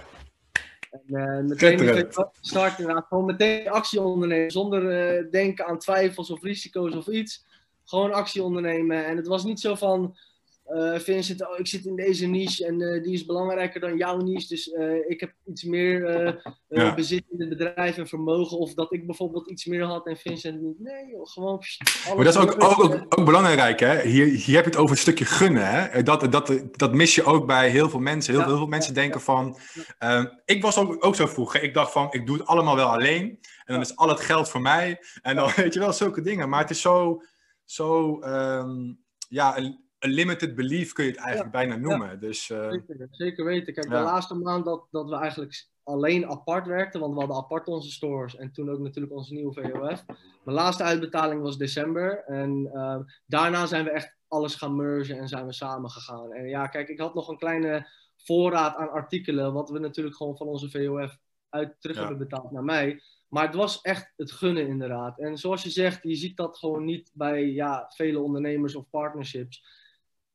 [SPEAKER 1] En uh, meteen start inderdaad, gewoon meteen actie ondernemen. Zonder uh, denken aan twijfels of risico's of iets. Gewoon actie ondernemen. En het was niet zo van, uh, Vincent, oh, ik zit in deze niche en uh, die is belangrijker dan jouw niche. Dus uh, ik heb iets meer ja. bezit in het bedrijf en vermogen. Of dat ik bijvoorbeeld iets meer had en Vincent niet. Nee, joh, gewoon. Pst,
[SPEAKER 2] maar dat is ook, ook, ook, ook, belangrijk, hè? Hier, hier heb je het over een stukje gunnen, hè? Dat, dat, dat mis je ook bij heel veel mensen. Heel, ja, heel veel mensen denken van. ik was ook, ook zo vroeger. Ik dacht van, ik doe het allemaal wel alleen. En dan is al het geld voor mij. En dan weet je wel, zulke dingen. Maar het is zo. zo um, ja, een limited belief kun je het eigenlijk ja, bijna noemen. Ja, dus, uh...
[SPEAKER 1] zeker, zeker, weten. Kijk, ja. de laatste maand dat, dat we eigenlijk alleen apart werkten, want we hadden apart onze stores en toen ook natuurlijk onze nieuwe VOF. Mijn laatste uitbetaling was december en uh, daarna zijn we echt alles gaan mergen en zijn we samen gegaan. En ja, kijk, ik had nog een kleine voorraad aan artikelen, wat we natuurlijk gewoon van onze VOF uit terug hebben betaald naar mij. Maar het was echt het gunnen inderdaad. En zoals je zegt, je ziet dat gewoon niet bij ja, vele ondernemers of partnerships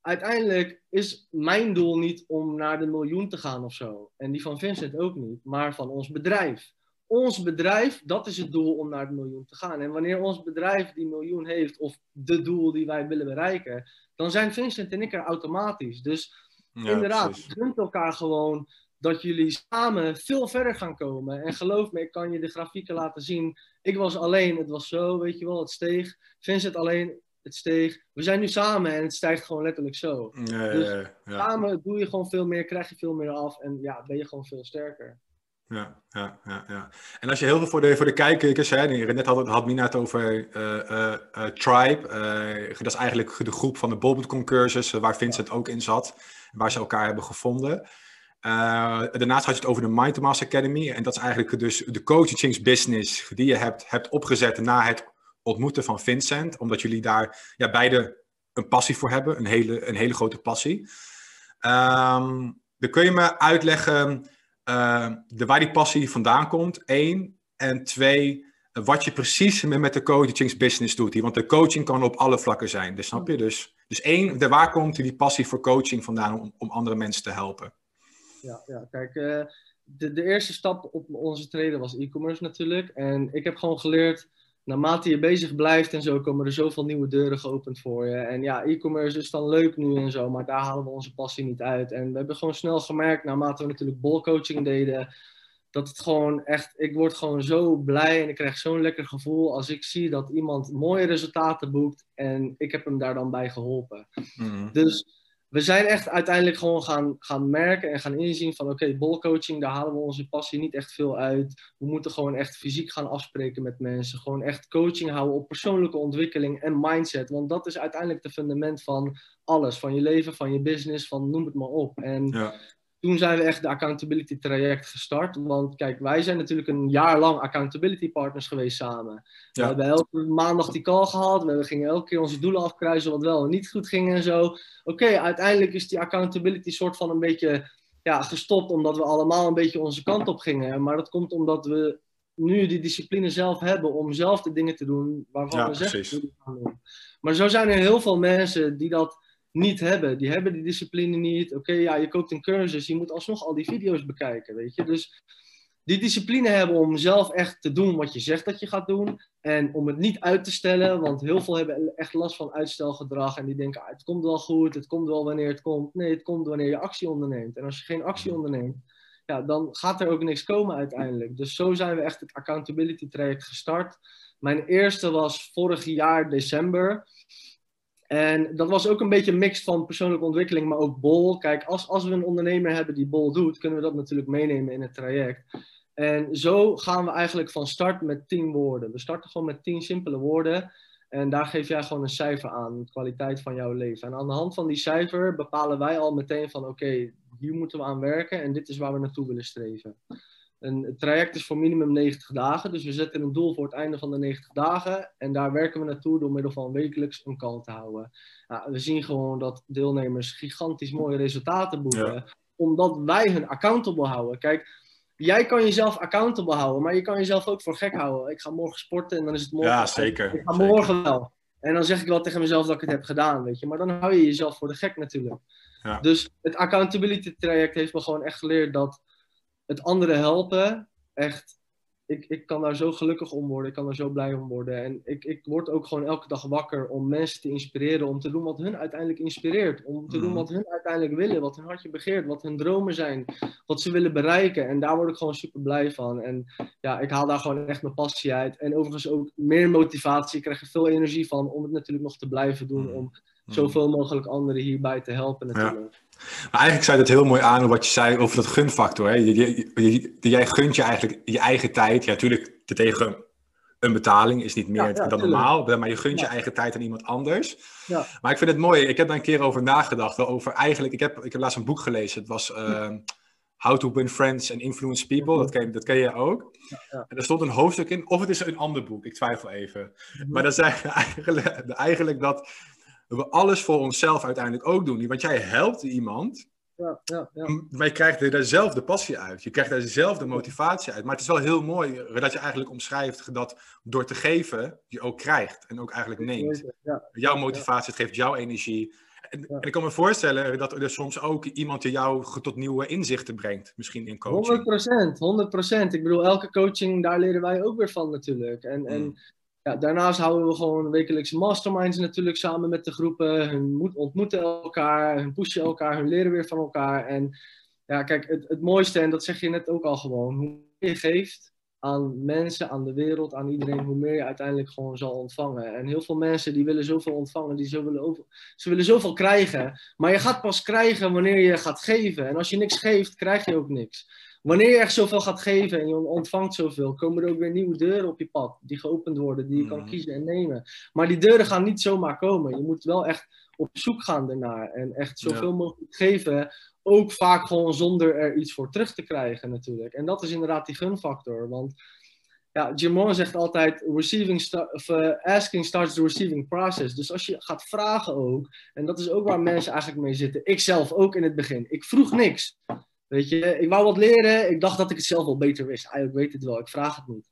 [SPEAKER 1] uiteindelijk is mijn doel niet om naar de miljoen te gaan of zo. En die van Vincent ook niet, maar van ons bedrijf. Ons bedrijf, dat is het doel om naar de miljoen te gaan. En wanneer ons bedrijf die miljoen heeft, of de doel die wij willen bereiken, dan zijn Vincent en ik er automatisch. Dus ja, inderdaad, gunt elkaar gewoon dat jullie samen veel verder gaan komen. En geloof me, ik kan je de grafieken laten zien. Ik was alleen, het was zo, weet je wel, het steeg. Vincent alleen, het steeg. We zijn nu samen en het stijgt gewoon letterlijk zo.
[SPEAKER 2] Ja,
[SPEAKER 1] dus
[SPEAKER 2] ja, ja.
[SPEAKER 1] samen doe je gewoon veel meer, krijg je veel meer af en ja, ben je gewoon veel sterker.
[SPEAKER 2] Ja, ja, ja, ja. En als je heel veel voor de, voor de kijkers, hè, net had, had Mina het over uh, uh, uh, Tribe. dat is eigenlijk de groep van de Bolbot cursus waar Vincent ook in zat. Waar ze elkaar hebben gevonden. daarnaast had je het over de Mind Master Academy. En dat is eigenlijk dus de coachingsbusiness die je hebt, hebt opgezet na het ontmoeten van Vincent, omdat jullie daar ja, beide een passie voor hebben, een hele, een hele grote passie. Um, dan kun je me uitleggen uh, de, waar die passie vandaan komt, één. En twee, wat je precies met de coachingsbusiness doet. Want de coaching kan op alle vlakken zijn, dus snap je? Dus, dus één, de, waar komt die passie voor coaching vandaan om, om andere mensen te helpen?
[SPEAKER 1] Ja, ja kijk, uh, de, de eerste stap op onze treden was e-commerce natuurlijk. En ik heb gewoon geleerd naarmate je bezig blijft en zo, komen er zoveel nieuwe deuren geopend voor je. En ja, e-commerce is dan leuk nu en zo, maar daar halen we onze passie niet uit. En we hebben gewoon snel gemerkt, naarmate we natuurlijk bolcoaching deden, dat het gewoon echt, ik word gewoon zo blij en ik krijg zo'n lekker gevoel als ik zie dat iemand mooie resultaten boekt en ik heb hem daar dan bij geholpen.
[SPEAKER 2] Mm.
[SPEAKER 1] Dus we zijn echt uiteindelijk gewoon gaan, gaan merken en gaan inzien van oké, bolcoaching, daar halen we onze passie niet echt veel uit. We moeten gewoon echt fysiek gaan afspreken met mensen. Gewoon echt coaching houden op persoonlijke ontwikkeling en mindset. Want dat is uiteindelijk de fundament van alles. Van je leven, van je business, van noem het maar op. En
[SPEAKER 2] ja.
[SPEAKER 1] Toen zijn we echt de accountability traject gestart. Want kijk, wij zijn natuurlijk een jaar lang accountability partners geweest samen.
[SPEAKER 2] Ja.
[SPEAKER 1] We hebben elke maandag die call gehad. We gingen elke keer onze doelen afkruisen wat wel en niet goed ging en zo. Oké, okay, uiteindelijk is die accountability soort van een beetje ja, gestopt. Omdat we allemaal een beetje onze kant op gingen. Maar dat komt omdat we nu die discipline zelf hebben om zelf de dingen te doen waarvan
[SPEAKER 2] Ja,
[SPEAKER 1] we zeggen. Maar zo zijn er heel veel mensen die dat niet hebben. Die hebben die discipline niet. Oké, ja, je koopt een cursus, je moet alsnog al die video's bekijken, weet je. Dus die discipline hebben om zelf echt te doen wat je zegt dat je gaat doen. En om het niet uit te stellen, want heel veel hebben echt last van uitstelgedrag. En die denken, ah, het komt wel goed, het komt wel wanneer het komt. Nee, het komt wanneer je actie onderneemt. En als je geen actie onderneemt, ja, dan gaat er ook niks komen uiteindelijk. Dus zo zijn we echt het accountability traject gestart. Mijn eerste was vorig jaar december. En dat was ook een beetje een mix van persoonlijke ontwikkeling, maar ook bol. Kijk, als, als we een ondernemer hebben die bol doet, kunnen we dat natuurlijk meenemen in het traject. En zo gaan we eigenlijk van start met tien woorden. We starten gewoon met tien simpele woorden. En daar geef jij gewoon een cijfer aan, de kwaliteit van jouw leven. En aan de hand van die cijfer bepalen wij al meteen van oké, hier moeten we aan werken en dit is waar we naartoe willen streven. Een het traject is voor minimum 90 dagen. Dus we zetten een doel voor het einde van de 90 dagen. En daar werken we naartoe door middel van wekelijks een call te houden. Ja, we zien gewoon dat deelnemers gigantisch mooie resultaten boeken. Omdat wij hun accountable houden. Kijk, jij kan jezelf accountable houden, maar je kan jezelf ook voor gek houden. Ik ga morgen sporten en dan is het morgen.
[SPEAKER 2] Ja, zeker.
[SPEAKER 1] Ik ga
[SPEAKER 2] zeker.
[SPEAKER 1] morgen wel. En dan zeg ik wel tegen mezelf dat ik het heb gedaan, weet je. Maar dan hou je jezelf voor de gek natuurlijk.
[SPEAKER 2] Ja.
[SPEAKER 1] Dus het accountability traject heeft me gewoon echt geleerd dat het anderen helpen echt... Ik, ik kan daar zo gelukkig om worden, ik kan daar zo blij om worden. En ik, ik word ook gewoon elke dag wakker om mensen te inspireren, om te doen wat hun uiteindelijk inspireert. Om te doen
[SPEAKER 2] Mhm.
[SPEAKER 1] wat hun uiteindelijk willen, wat hun hartje begeert, wat hun dromen zijn, wat ze willen bereiken. En daar word ik gewoon super blij van. En ja, ik haal daar gewoon echt mijn passie uit. En overigens ook meer motivatie. Ik krijg er veel energie van om het natuurlijk nog te blijven doen.
[SPEAKER 2] Mm.
[SPEAKER 1] Om zoveel mogelijk anderen hierbij te helpen natuurlijk.
[SPEAKER 2] Maar eigenlijk zei het heel mooi aan wat je zei over dat gunfactor. Hè? Je, je- je- jij gunt je eigenlijk je eigen tijd. Ja, natuurlijk tegen een betaling is niet meer
[SPEAKER 1] Ja, ja,
[SPEAKER 2] dan
[SPEAKER 1] tuurlijk.
[SPEAKER 2] normaal. Maar je gunt je
[SPEAKER 1] Ja.
[SPEAKER 2] eigen tijd aan iemand anders.
[SPEAKER 1] Ja.
[SPEAKER 2] Maar ik vind het mooi. Ik heb daar een keer over nagedacht. Over eigenlijk. Ik heb, ik heb laatst een boek gelezen. Het was ehm, How to Win Friends and Influence People. Dat ken, dat ken je ook.
[SPEAKER 1] ja.
[SPEAKER 2] En er stond een hoofdstuk in. Of het is een ander boek. Ik twijfel even. Maar dat zei eigenlijk, eigenlijk dat we alles voor onszelf uiteindelijk ook doen. Want jij helpt iemand.
[SPEAKER 1] Ja, ja, ja.
[SPEAKER 2] Maar je krijgt er zelf de passie uit. Je krijgt er zelf de motivatie uit. Maar het is wel heel mooi dat je eigenlijk omschrijft dat door te geven je ook krijgt en ook eigenlijk neemt. Jouw motivatie, het geeft jouw energie. En, ik kan me voorstellen dat er soms ook iemand die jou tot nieuwe inzichten brengt. Misschien in coaching.
[SPEAKER 1] 100%, 100%. Ik bedoel, elke coaching, daar leren wij ook weer van natuurlijk. En, en
[SPEAKER 2] Mm.
[SPEAKER 1] Ja, daarnaast houden we gewoon wekelijkse masterminds natuurlijk samen met de groepen. Hun moet- ontmoeten elkaar, hun pushen elkaar, hun leren weer van elkaar. En ja, kijk, het, het mooiste, en dat zeg je net ook al gewoon, hoe meer je geeft aan mensen, aan de wereld, aan iedereen, hoe meer je uiteindelijk gewoon zal ontvangen. En heel veel mensen die willen zoveel ontvangen, die zo willen, ze willen zoveel krijgen. Maar je gaat pas krijgen wanneer je gaat geven. En als je niks geeft, krijg je ook niks. Wanneer je echt zoveel gaat geven en je ontvangt zoveel, komen er ook weer nieuwe deuren op je pad die geopend worden, die je kan
[SPEAKER 2] Mhm.
[SPEAKER 1] kiezen en nemen. Maar die deuren gaan niet zomaar komen. Je moet wel echt op zoek gaan ernaar en echt zoveel mogelijk geven. Ook vaak gewoon zonder er iets voor terug te krijgen natuurlijk. En dat is inderdaad die gunfactor. Want ja, Jim Rohn zegt altijd, receiving sta- of, eh, asking starts the receiving process. Dus als je gaat vragen ook, en dat is ook waar mensen eigenlijk mee zitten. Ik zelf ook in het begin. Ik vroeg niks. Weet je, ik wou wat leren. Ik dacht dat ik het zelf wel beter wist. Ik weet het wel, ik vraag het niet.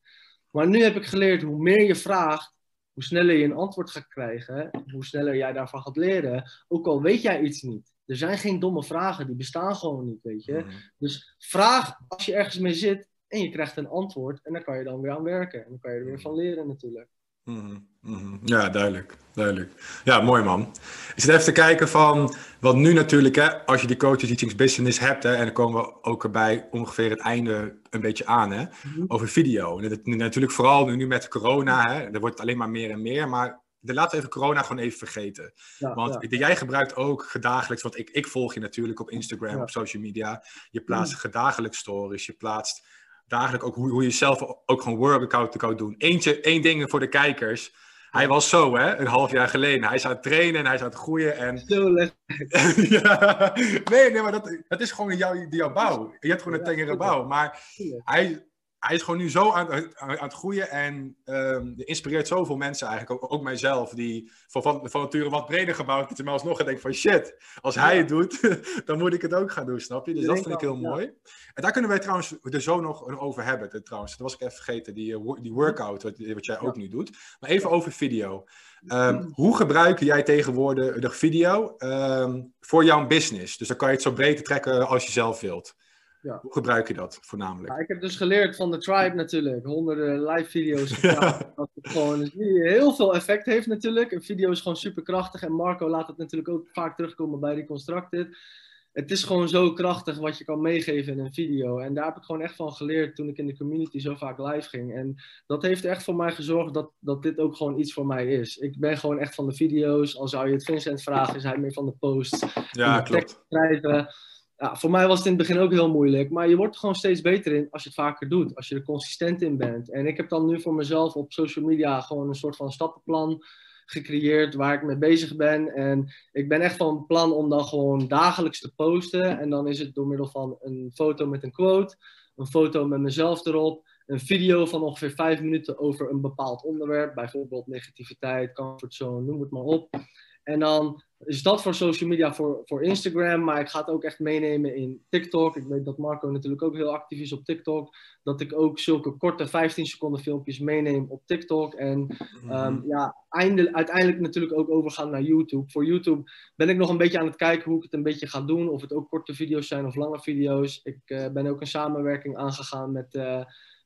[SPEAKER 1] Maar nu heb ik geleerd, hoe meer je vraagt, hoe sneller je een antwoord gaat krijgen. Hoe sneller jij daarvan gaat leren. Ook al weet jij iets niet. Er zijn geen domme vragen, die bestaan gewoon niet, weet je.
[SPEAKER 2] Mhm.
[SPEAKER 1] Dus vraag als je ergens mee zit en je krijgt een antwoord. En daar kan je dan weer aan werken. En dan kan je er weer van leren natuurlijk.
[SPEAKER 2] Mhm, mhm. Ja, duidelijk, duidelijk. Ja, mooi man. Ik zit even te kijken van, wat nu natuurlijk, hè, als je die teachings business hebt, hè, en dan komen we ook erbij ongeveer het einde een beetje aan, hè,
[SPEAKER 1] Mhm.
[SPEAKER 2] over video. En dat, natuurlijk vooral nu, met corona, hè, er wordt alleen maar meer en meer, maar de, laten we even corona gewoon even vergeten.
[SPEAKER 1] Ja,
[SPEAKER 2] Want
[SPEAKER 1] ja.
[SPEAKER 2] jij gebruikt ook dagelijks, want ik, ik volg je natuurlijk op Instagram,
[SPEAKER 1] Ja. Mm.
[SPEAKER 2] op social media. Je plaatst dagelijks stories, je plaatst dagelijks ook hoe, hoe je zelf ook gewoon workout kan doen. Eentje, één ding voor de kijkers. Hij was zo, hè, een half jaar geleden. Hij is aan het trainen en hij is aan het groeien. En...
[SPEAKER 1] Zo
[SPEAKER 2] ja. Nee, nee, maar dat, dat is gewoon jouw, jouw bouw. Je hebt gewoon een tengere bouw. Maar hij, hij is gewoon nu zo aan, aan, aan het groeien en je inspireert zoveel mensen eigenlijk, ook, ook mijzelf, die van, van, van nature wat breder gebouwd is, maar alsnog denk van shit, als hij
[SPEAKER 1] Ja.
[SPEAKER 2] het doet, dan moet ik het ook gaan doen, snap je? Dus
[SPEAKER 1] Ik
[SPEAKER 2] dat vind ik heel
[SPEAKER 1] ja.
[SPEAKER 2] mooi. En daar kunnen wij trouwens er zo nog over hebben, eh, trouwens. Dat was ik even vergeten, die, eh, die workout, wat, wat jij ook nu doet. Maar even over video. Ehm, hoe gebruik jij tegenwoordig de video ehm, voor jouw business? Dus dan kan je het zo breed trekken als je zelf wilt.
[SPEAKER 1] Ja.
[SPEAKER 2] Hoe gebruik je dat voornamelijk?
[SPEAKER 1] Ja, ik heb dus geleerd van de tribe natuurlijk. Honderden live video's. Dat het gewoon heel veel effect heeft natuurlijk. Een video is gewoon super krachtig. En Marco laat het natuurlijk ook vaak terugkomen bij Reconstructed. Het is gewoon zo krachtig wat je kan meegeven in een video. En daar heb ik gewoon echt van geleerd toen ik in de community zo vaak live ging. En dat heeft echt voor mij gezorgd dat, dat dit ook gewoon iets voor mij is. Ik ben gewoon echt van de video's. Al zou je het Vincent vragen, is hij meer van de posts
[SPEAKER 2] Ja, klopt.
[SPEAKER 1] schrijven. Ja, voor mij was het in het begin ook heel moeilijk. Maar je wordt er gewoon steeds beter in als je het vaker doet. Als je er consistent in bent. En ik heb dan nu voor mezelf op social media gewoon een soort van stappenplan gecreëerd waar ik mee bezig ben. En ik ben echt van plan om dan gewoon dagelijks te posten. En dan is het door middel van een foto met een quote. een foto met mezelf erop, een video van ongeveer vijf minuten over een bepaald onderwerp, bijvoorbeeld negativiteit, comfortzone, noem het maar op. En dan is dat voor social media, voor, voor Instagram, maar ik ga het ook echt meenemen in TikTok. Ik weet dat Marco natuurlijk ook heel actief is op TikTok. Dat ik ook zulke korte 15 seconden filmpjes meeneem op TikTok. En ehm, ja, einde, uiteindelijk natuurlijk ook overgaan naar YouTube. Voor YouTube ben ik nog een beetje aan het kijken hoe ik het een beetje ga doen. Of het ook korte video's zijn of lange video's. Ik eh, ben ook een samenwerking aangegaan met... eh,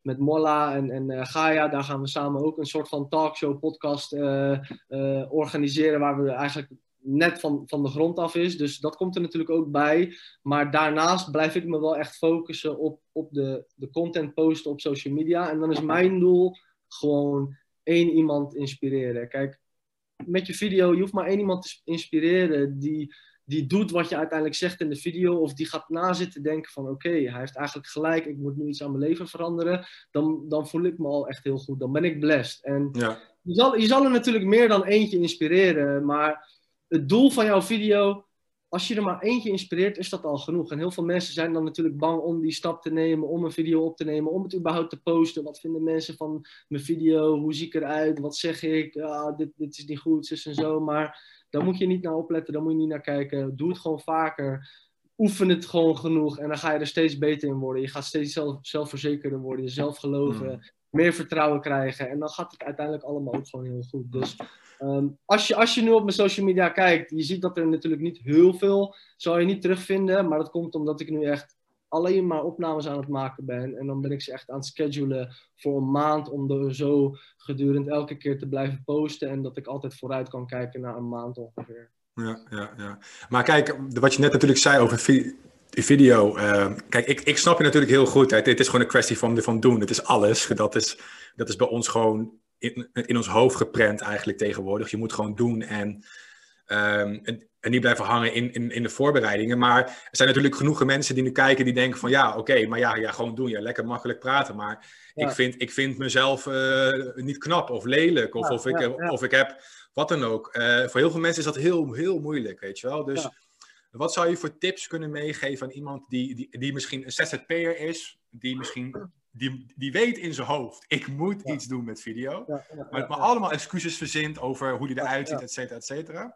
[SPEAKER 1] met Molla en, en eh, Gaia. Daar gaan we samen ook een soort van talkshow, podcast eh, eh, organiseren. Waar we eigenlijk net van, van de grond af is. Dus dat komt er natuurlijk ook bij. Maar daarnaast blijf ik me wel echt focussen op, op de, de content posten op social media. En dan is mijn doel gewoon één iemand inspireren. Kijk, met je video, je hoeft maar één iemand te inspireren die, die doet wat je uiteindelijk zegt in de video. Of die gaat na zitten denken van oké, hij heeft eigenlijk gelijk. Ik moet nu iets aan mijn leven veranderen. Dan, dan voel ik me al echt heel goed. Dan ben ik blessed. En
[SPEAKER 2] Ja.
[SPEAKER 1] je zal, je zal er natuurlijk meer dan eentje inspireren, maar het doel van jouw video, als je er maar eentje inspireert, is dat al genoeg. En heel veel mensen zijn dan natuurlijk bang om die stap te nemen, om een video op te nemen, om het überhaupt te posten. Wat vinden mensen van mijn video? Hoe zie ik eruit? Wat zeg ik? Ah, dit, dit is niet goed, zus en zo. Maar daar moet je niet naar opletten, daar moet je niet naar kijken. Doe het gewoon vaker. Oefen het gewoon genoeg en dan ga je er steeds beter in worden. Je gaat steeds zelf, zelfverzekerder worden, jezelf geloven, meer vertrouwen krijgen. En dan gaat het uiteindelijk allemaal ook gewoon heel goed. Dus Ehm, als, je, als je nu op mijn social media kijkt, je ziet dat er natuurlijk niet heel veel zal je niet terugvinden. Maar dat komt omdat ik nu echt alleen maar opnames aan het maken ben. En dan ben ik ze echt aan het schedulen voor een maand om er zo gedurende elke keer te blijven posten. En dat ik altijd vooruit kan kijken naar een maand ongeveer.
[SPEAKER 2] Ja, ja, ja. Maar kijk, wat je net natuurlijk zei over vi- video. eh, kijk, ik, ik snap je natuurlijk heel goed. Hè. Het is gewoon een kwestie van, van doen. Het is alles. Dat is, dat is bij ons gewoon in, in ons hoofd geprent eigenlijk tegenwoordig. Je moet gewoon doen en, ehm, en, en niet blijven hangen in, in, in de voorbereidingen. Maar er zijn natuurlijk genoeg mensen die nu kijken die denken van ja, oké, maar ja, ja, gewoon doen. Ja, lekker makkelijk praten. Maar
[SPEAKER 1] Ja.
[SPEAKER 2] ik, vind, ik vind mezelf eh, niet knap of lelijk. Of,
[SPEAKER 1] Ja,
[SPEAKER 2] of, ik,
[SPEAKER 1] ja,
[SPEAKER 2] of ik heb wat dan ook. Eh, voor heel veel mensen is dat heel, heel moeilijk, weet je wel. Dus wat zou je voor tips kunnen meegeven aan iemand die, die, die misschien een ZZP'er is, die misschien die, die weet in zijn hoofd, ik moet
[SPEAKER 1] Ja.
[SPEAKER 2] iets doen met video,
[SPEAKER 1] Ja, ja,
[SPEAKER 2] maar, maar
[SPEAKER 1] ja.
[SPEAKER 2] allemaal excuses verzint over hoe die eruit ziet, et cetera, et cetera.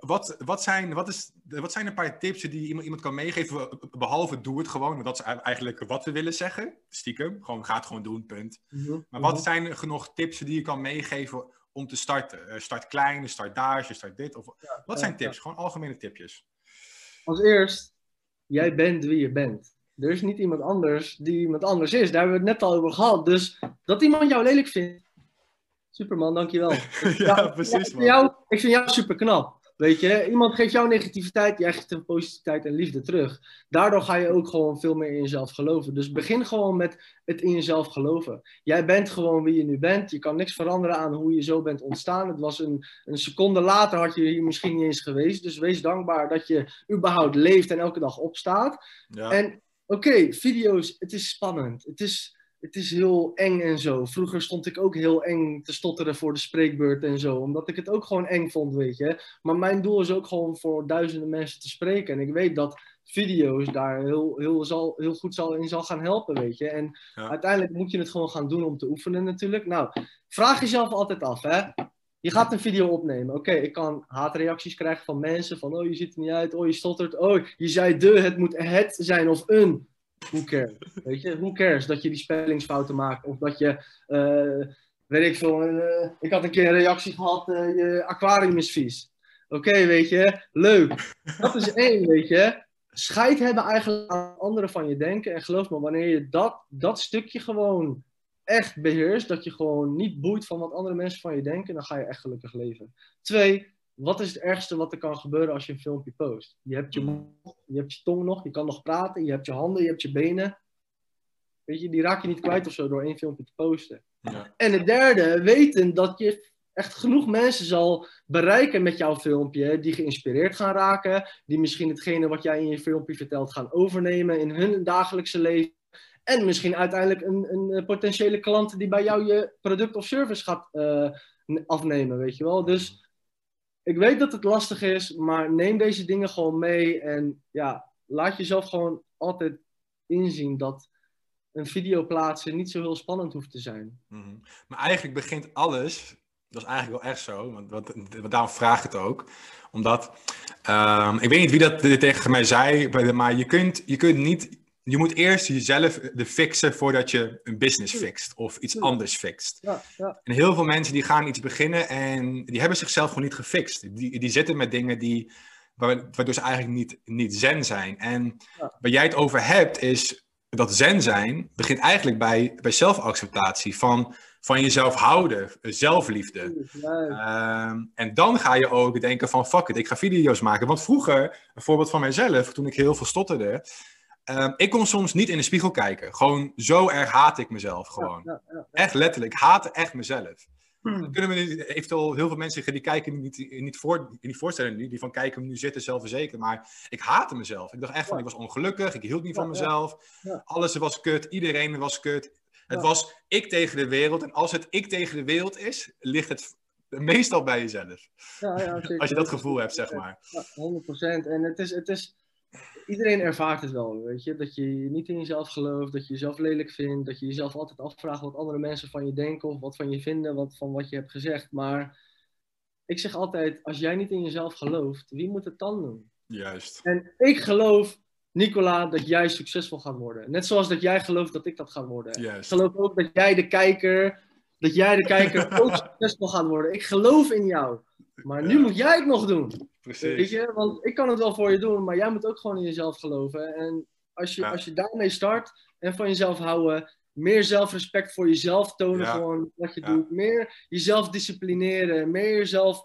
[SPEAKER 2] Wat, wat, zijn, wat, is, wat zijn een paar tips die iemand, iemand kan meegeven, behalve doe het gewoon, want dat is eigenlijk wat we willen zeggen, stiekem, gewoon ga het gewoon doen, punt.
[SPEAKER 1] Mhm,
[SPEAKER 2] Maar
[SPEAKER 1] mhm.
[SPEAKER 2] wat zijn er nog tips die je kan meegeven om te starten? Eh, start klein, start daar, start dit. Of, wat
[SPEAKER 1] ja,
[SPEAKER 2] zijn tips? Gewoon algemene tipjes.
[SPEAKER 1] Als eerst, jij bent wie je bent. Er is niet iemand anders die iemand anders is. Daar hebben we het net al over gehad. Dus dat iemand jou lelijk vindt. Superman, dankjewel.
[SPEAKER 2] ja, precies
[SPEAKER 1] ik, vind
[SPEAKER 2] man.
[SPEAKER 1] jou, ik vind jou super knap. Weet je, iemand geeft jou negativiteit, jij geeft hem positiviteit en liefde terug. Daardoor ga je ook gewoon veel meer in jezelf geloven. Dus begin gewoon met het in jezelf geloven. Jij bent gewoon wie je nu bent. Je kan niks veranderen aan hoe je zo bent ontstaan. Het was een, een seconde later had je hier misschien niet eens geweest. Dus wees dankbaar dat je überhaupt leeft en elke dag opstaat.
[SPEAKER 2] Ja.
[SPEAKER 1] En oké, video's, het is spannend. Het is, het is heel eng en zo. Vroeger stond ik ook heel eng te stotteren voor de spreekbeurt en zo. Omdat ik het ook gewoon eng vond, weet je. Maar mijn doel is ook gewoon voor duizenden mensen te spreken. En ik weet dat video's daar heel, heel, zal, heel goed zal, in zal gaan helpen, weet je. En
[SPEAKER 2] Ja.
[SPEAKER 1] uiteindelijk moet je het gewoon gaan doen om te oefenen natuurlijk. Nou, vraag jezelf altijd af, hè. Je gaat een video opnemen. Oké, ik kan haatreacties krijgen van mensen. Van, oh, je ziet er niet uit. Oh, je stottert. Oh, je zei de. Het moet het zijn of een. Who cares? Weet je, who cares dat je die spellingsfouten maakt? Of dat je, eh, weet ik veel, eh, ik had een keer een reactie gehad, eh, je aquarium is vies. Oké, weet je, leuk. Dat is één, weet je. Scheid hebben eigenlijk aan anderen van je denken. En geloof me, wanneer je dat, dat stukje gewoon echt beheerst, dat je gewoon niet boeit van wat andere mensen van je denken, dan ga je echt gelukkig leven. Twee, wat is het ergste wat er kan gebeuren als je een filmpje post? Je hebt je mond, je hebt je tong nog, je kan nog praten, je hebt je handen, je hebt je benen. Weet je, die raak je niet kwijt of zo door één filmpje te posten.
[SPEAKER 2] Ja.
[SPEAKER 1] En het derde, weten dat je echt genoeg mensen zal bereiken met jouw filmpje, die geïnspireerd gaan raken, die misschien hetgene wat jij in je filmpje vertelt gaan overnemen in hun dagelijkse leven. En misschien uiteindelijk een, een eh, potentiële klant die bij jou je product of service gaat eh, afnemen, weet je wel. Dus ik weet dat het lastig is, maar neem deze dingen gewoon mee en ja, laat jezelf gewoon altijd inzien dat een video plaatsen niet zo heel spannend hoeft te zijn.
[SPEAKER 2] Mhm. Maar eigenlijk begint alles, dat is eigenlijk wel echt zo, want, daarom vraag ik het ook. Omdat, ehm, ik weet niet wie dat tegen mij zei, maar je kunt, je kunt niet, je moet eerst jezelf de fixen voordat je een business fixt of iets anders fixt.
[SPEAKER 1] Ja, ja,
[SPEAKER 2] En heel veel mensen die gaan iets beginnen en die hebben zichzelf gewoon niet gefixt. Die, die zitten met dingen die, waar- waardoor ze eigenlijk niet, niet zen zijn. En waar jij het over hebt is dat zen zijn begint eigenlijk bij, bij zelfacceptatie. Van, van jezelf houden, zelfliefde. Ehm, en dan ga je ook denken van fuck it, ik ga video's maken. Want vroeger, een voorbeeld van mijzelf, toen ik heel veel stotterde. Ehm, ik kon soms niet in de spiegel kijken. Gewoon zo erg haat ik mezelf gewoon.
[SPEAKER 1] Ja, ja,
[SPEAKER 2] Echt letterlijk, ik haatte echt mezelf. Dat kunnen we niet, eventueel heel veel mensen die kijken niet, niet, voor, niet voorstellen nu, die van kijken nu zitten zelfverzekerd, maar ik haatte mezelf. Ik dacht echt van, ik was ongelukkig, ik hield niet van mezelf, alles was kut, iedereen was kut. Het was ik tegen de wereld en als het ik tegen de wereld is, ligt het meestal bij jezelf.
[SPEAKER 1] Ja, ja, zeker.
[SPEAKER 2] Als je dat gevoel hebt, zeg maar.
[SPEAKER 1] Ja, 100%. En het is, het is, iedereen ervaart het wel, weet je. Dat je niet in jezelf gelooft, dat je jezelf lelijk vindt, dat je jezelf altijd afvraagt wat andere mensen van je denken of wat van je vinden, wat, van wat je hebt gezegd. Maar ik zeg altijd, als jij niet in jezelf gelooft, wie moet het dan doen?
[SPEAKER 2] Juist.
[SPEAKER 1] En ik geloof, Nicola, dat jij succesvol gaat worden. Net zoals dat jij gelooft dat ik dat ga worden. Ik geloof ook dat jij de kijker, dat jij de kijker ook succesvol gaat worden. Ik geloof in jou. Maar nu
[SPEAKER 2] Ja.
[SPEAKER 1] moet jij het nog doen. Weet
[SPEAKER 2] Precies.
[SPEAKER 1] je, want ik kan het wel voor je doen, maar jij moet ook gewoon in jezelf geloven. En als je,
[SPEAKER 2] Ja.
[SPEAKER 1] als je daarmee start en van jezelf houden, meer zelfrespect voor jezelf tonen,
[SPEAKER 2] Ja.
[SPEAKER 1] gewoon wat je doet, meer jezelf disciplineren, meer jezelf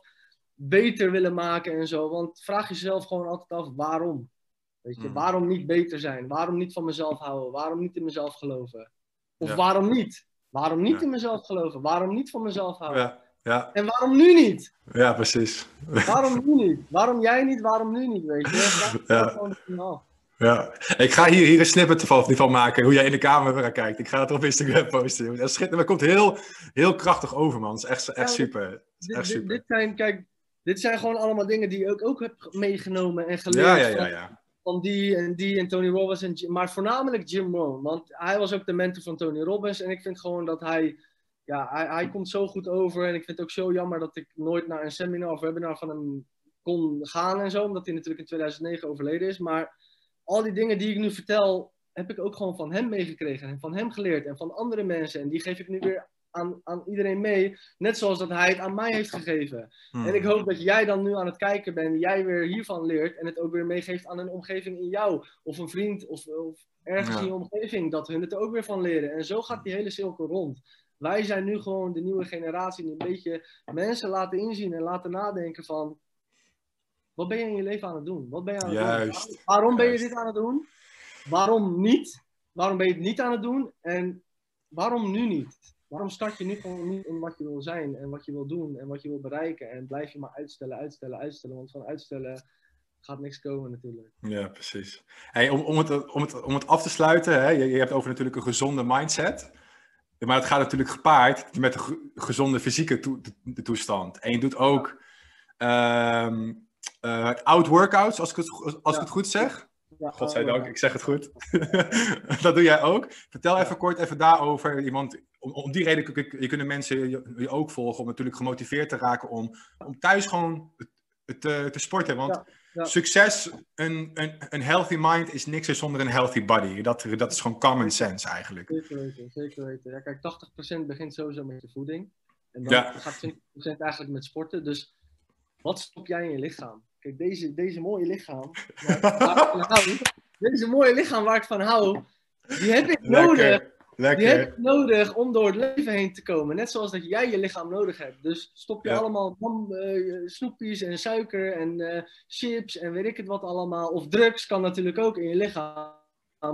[SPEAKER 1] beter willen maken en zo. Want vraag jezelf gewoon altijd af waarom. Weet je,
[SPEAKER 2] Mhm.
[SPEAKER 1] waarom niet beter zijn? Waarom niet van mezelf houden? Waarom niet in mezelf geloven? Of waarom niet? Waarom niet
[SPEAKER 2] Ja.
[SPEAKER 1] in mezelf geloven? Waarom niet van mezelf houden?
[SPEAKER 2] Ja, ja,
[SPEAKER 1] En waarom nu niet?
[SPEAKER 2] ja, precies.
[SPEAKER 1] Waarom nu niet? Waarom jij niet? Waarom nu niet? Weet je?
[SPEAKER 2] Ja. Ja, ik ga hier, hier een snippet van, van maken, hoe jij in de camera kijkt. Ik ga het op Instagram posten. Dat schitterend. Dat komt heel, heel krachtig over, man. Dat is echt, echt
[SPEAKER 1] Ja,
[SPEAKER 2] super. Is
[SPEAKER 1] Dit,
[SPEAKER 2] echt
[SPEAKER 1] dit,
[SPEAKER 2] super.
[SPEAKER 1] dit zijn, kijk, dit zijn gewoon allemaal dingen die ik ook heb meegenomen en geleerd
[SPEAKER 2] Ja, ja, ja, ja.
[SPEAKER 1] Van die en die en Tony Robbins. En, maar voornamelijk Jim Rohn, want hij was ook de mentor van Tony Robbins. En ik vind gewoon dat hij, ja, hij, hij komt zo goed over. En ik vind het ook zo jammer dat ik nooit naar een seminar of webinar van hem kon gaan en zo. Omdat hij natuurlijk in 2009 overleden is. Maar al die dingen die ik nu vertel, heb ik ook gewoon van hem meegekregen. En van hem geleerd en van andere mensen. En die geef ik nu weer aan, aan iedereen mee. Net zoals dat hij het aan mij heeft gegeven.
[SPEAKER 2] Hmm.
[SPEAKER 1] En ik hoop dat jij dan nu aan het kijken bent, jij weer hiervan leert en het ook weer meegeeft aan een omgeving in jou. Of een vriend of, of ergens
[SPEAKER 2] Ja.
[SPEAKER 1] in je omgeving, dat hun het er ook weer van leren. En zo gaat die hele cirkel rond. Wij zijn nu gewoon de nieuwe generatie die een beetje mensen laten inzien en laten nadenken van... Wat ben je in je leven aan het doen? Wat ben je aan het
[SPEAKER 2] Juist.
[SPEAKER 1] doen? Waarom ben je
[SPEAKER 2] Juist.
[SPEAKER 1] dit aan het doen? Waarom niet? Waarom ben je het niet aan het doen? En waarom nu niet? Waarom start je nu gewoon niet in wat je wil zijn en wat je wil doen en wat je wil bereiken? En blijf je maar uitstellen, uitstellen, uitstellen. Want van uitstellen gaat niks komen natuurlijk.
[SPEAKER 2] Ja, precies. Hey, om, om, het, om, het, om het af te sluiten, hè, je, je hebt over natuurlijk een gezonde mindset. Maar het gaat natuurlijk gepaard met een ge- gezonde fysieke de toestand. En je doet ook ehm eh, out-workouts, als, ik het, als ik het goed zeg.
[SPEAKER 1] Ja,
[SPEAKER 2] Godzijdank,
[SPEAKER 1] eh,
[SPEAKER 2] ik zeg het goed. dat doe jij ook. Vertel even kort even daarover. Iemand, om, om die reden kun- je kunnen mensen je, je ook volgen om natuurlijk gemotiveerd te raken om, om thuis gewoon te, te, te sporten. Want
[SPEAKER 1] Ja, ja.
[SPEAKER 2] succes, een, een, een healthy mind is niks zonder een healthy body. Dat, dat is gewoon common sense eigenlijk.
[SPEAKER 1] Zeker weten, zeker weten. Ja, kijk, 80% begint sowieso met je voeding. En dan
[SPEAKER 2] Ja.
[SPEAKER 1] gaat 20% eigenlijk met sporten. Dus wat stop jij in je lichaam? Kijk, deze, deze mooie lichaam, waar, waar ik van hou, deze mooie lichaam waar ik van hou, die heb ik nodig.
[SPEAKER 2] Lekker,
[SPEAKER 1] Die heb
[SPEAKER 2] lekker.
[SPEAKER 1] ik nodig om door het leven heen te komen. Net zoals dat jij je lichaam nodig hebt. Dus stop je
[SPEAKER 2] Ja.
[SPEAKER 1] allemaal bam, eh, snoepjes en suiker en eh, chips en weet ik het wat allemaal. Of drugs kan natuurlijk ook in je lichaam.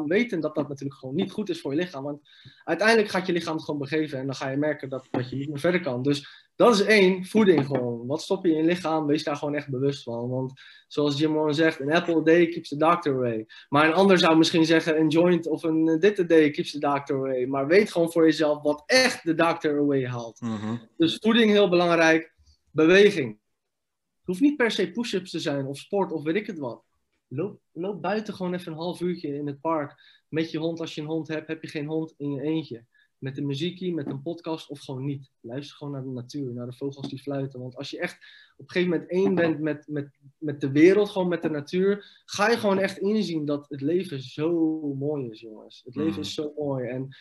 [SPEAKER 1] Weten dat dat natuurlijk gewoon niet goed is voor je lichaam. Want uiteindelijk gaat je lichaam het gewoon begeven. En dan ga je merken dat, dat je niet meer verder kan. Dus dat is één, voeding gewoon. Wat stop je in je lichaam? Wees daar gewoon echt bewust van. Want zoals Jim Rohn zegt, an apple a day keeps the doctor away. Maar een ander zou misschien zeggen een joint of een eh, dit a day keeps the doctor away. Maar weet gewoon voor jezelf wat echt de doctor away haalt.
[SPEAKER 2] Mhm.
[SPEAKER 1] Dus voeding heel belangrijk. Beweging. Het hoeft niet per se push-ups te zijn of sport of weet ik het wat. loop, loop buiten gewoon even een half uurtje in het park. Met je hond, als je een hond hebt, heb je geen hond in je eentje. Met een muziekie, met een podcast of gewoon niet. Luister gewoon naar de natuur, naar de vogels die fluiten. Want als je echt op een gegeven moment één bent met, met, met de wereld, gewoon met de natuur, ga je gewoon echt inzien dat het leven zo mooi is, jongens. Het leven
[SPEAKER 2] Mm.
[SPEAKER 1] is zo mooi. En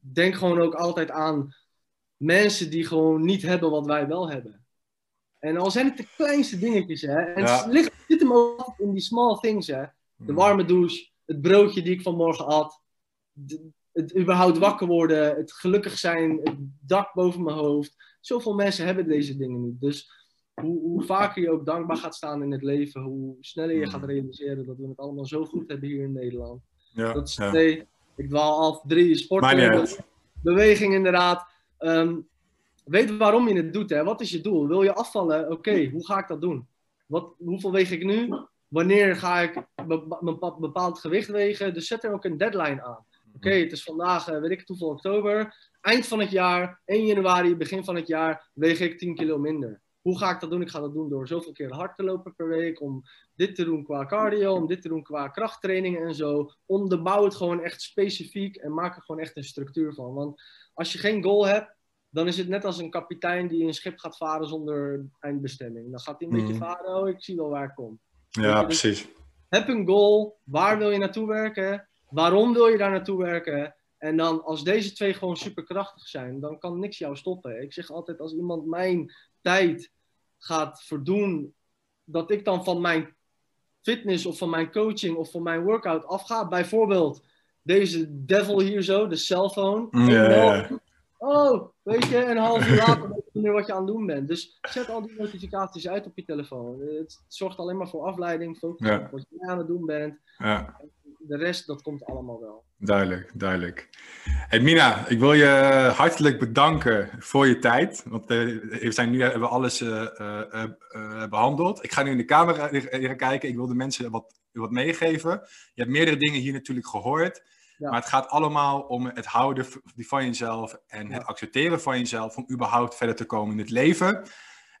[SPEAKER 1] denk gewoon ook altijd aan mensen die gewoon niet hebben wat wij wel hebben. En al zijn het de kleinste dingetjes, hè. En
[SPEAKER 2] Ja.
[SPEAKER 1] het ligt, zit hem ook in die small things, hè. De warme douche, het broodje die ik vanmorgen at, de- het überhaupt wakker worden, het gelukkig zijn, het dak boven mijn hoofd. Zoveel mensen hebben deze dingen niet. Dus hoe, hoe vaker je ook dankbaar gaat staan in het leven, hoe sneller je gaat realiseren dat we het allemaal zo goed hebben hier in Nederland.
[SPEAKER 2] Ja,
[SPEAKER 1] Dat is
[SPEAKER 2] ja.
[SPEAKER 1] twee. Ik dwaal af. Drie, sporten. Beweging inderdaad. Ehm, weet waarom je het doet. Hè? Wat is je doel? Wil je afvallen? Oké, hoe ga ik dat doen? Wat, hoeveel weeg ik nu? Wanneer ga ik bepa- bepaald gewicht wegen? Dus zet er ook een deadline aan. Oké, het is vandaag, eh, weet ik het hoeveel, oktober. Eind van het jaar, 1 januari, begin van het jaar, weeg ik 10 kilo minder. Hoe ga ik dat doen? Ik ga dat doen door zoveel keer hard te lopen per week. Om dit te doen qua cardio, om dit te doen qua krachttrainingen en zo. Onderbouw het gewoon echt specifiek en maak er gewoon echt een structuur van. Want als je geen goal hebt, dan is het net als een kapitein die een schip gaat varen zonder eindbestemming. Dan gaat hij een beetje
[SPEAKER 2] Mhm.
[SPEAKER 1] varen, oh ik zie wel waar ik kom.
[SPEAKER 2] Ja, precies.
[SPEAKER 1] Heb een goal, waar wil je naartoe werken? Waarom wil je daar naartoe werken? En dan als deze twee gewoon superkrachtig zijn, dan kan niks jou stoppen. Ik zeg altijd, als iemand mijn tijd gaat verdoen, dat ik dan van mijn fitness of van mijn coaching of van mijn workout afga. Bijvoorbeeld deze devil hier zo, de cellphone.
[SPEAKER 2] Ja, ja.
[SPEAKER 1] Oh, weet je, een half uur later weet je wat je aan het doen bent. Dus zet al die notificaties uit op je telefoon. Het zorgt alleen maar voor afleiding, focus
[SPEAKER 2] Ja.
[SPEAKER 1] op wat je aan het doen bent.
[SPEAKER 2] ja.
[SPEAKER 1] De rest, dat komt allemaal wel.
[SPEAKER 2] Duidelijk, duidelijk. Hey Mina, ik wil je hartelijk bedanken voor je tijd. Want eh, we zijn nu hebben we alles eh, eh, eh, eh, behandeld. Ik ga nu in de camera kijken. Ik wil de mensen wat, wat meegeven. Je hebt meerdere dingen hier natuurlijk gehoord.
[SPEAKER 1] Ja.
[SPEAKER 2] Maar het gaat allemaal om het houden van jezelf en het accepteren van jezelf om überhaupt verder te komen in het leven.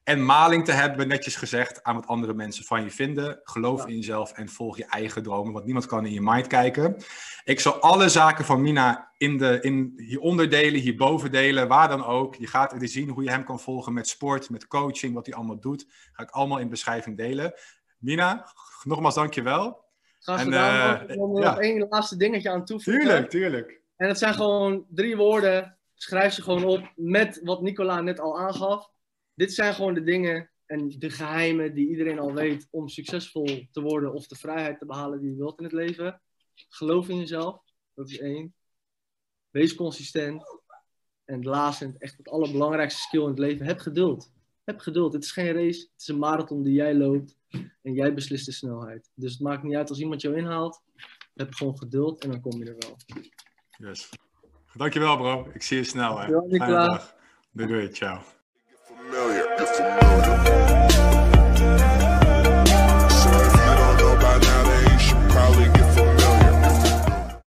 [SPEAKER 2] En maling te hebben, netjes gezegd, aan wat andere mensen van je vinden. Geloof
[SPEAKER 1] Ja.
[SPEAKER 2] in jezelf en volg je eigen dromen, want niemand kan in je mind kijken. Ik zal alle zaken van Mina in de, in, hieronder delen, hierboven delen, waar dan ook. Je gaat er zien hoe je hem kan volgen met sport, met coaching, wat hij allemaal doet. Ga ik allemaal in de beschrijving delen. Mina, nogmaals dankjewel.
[SPEAKER 1] Graag
[SPEAKER 2] En,
[SPEAKER 1] gedaan.
[SPEAKER 2] eh,
[SPEAKER 1] Ik wil er
[SPEAKER 2] ja.
[SPEAKER 1] nog één laatste dingetje aan toevoegen.
[SPEAKER 2] Tuurlijk, tuurlijk.
[SPEAKER 1] En het zijn gewoon drie woorden. Schrijf ze gewoon op met wat Nicola net al aangaf. Dit zijn gewoon de dingen en de geheimen die iedereen al weet om succesvol te worden of de vrijheid te behalen die je wilt in het leven. Geloof in jezelf, dat is één. Wees consistent. En het laatste, en echt het allerbelangrijkste skill in het leven, heb geduld. Heb geduld. Het is geen race, het is een marathon die jij loopt en jij beslist de snelheid. Dus het maakt niet uit als iemand jou inhaalt. Heb gewoon geduld en dan kom je er wel.
[SPEAKER 2] Yes. Dankjewel bro, ik zie je snel. Hè.
[SPEAKER 1] Dankjewel,
[SPEAKER 2] Fijne
[SPEAKER 1] Nicola.
[SPEAKER 2] dag. Doei doei, ciao.
[SPEAKER 3] That's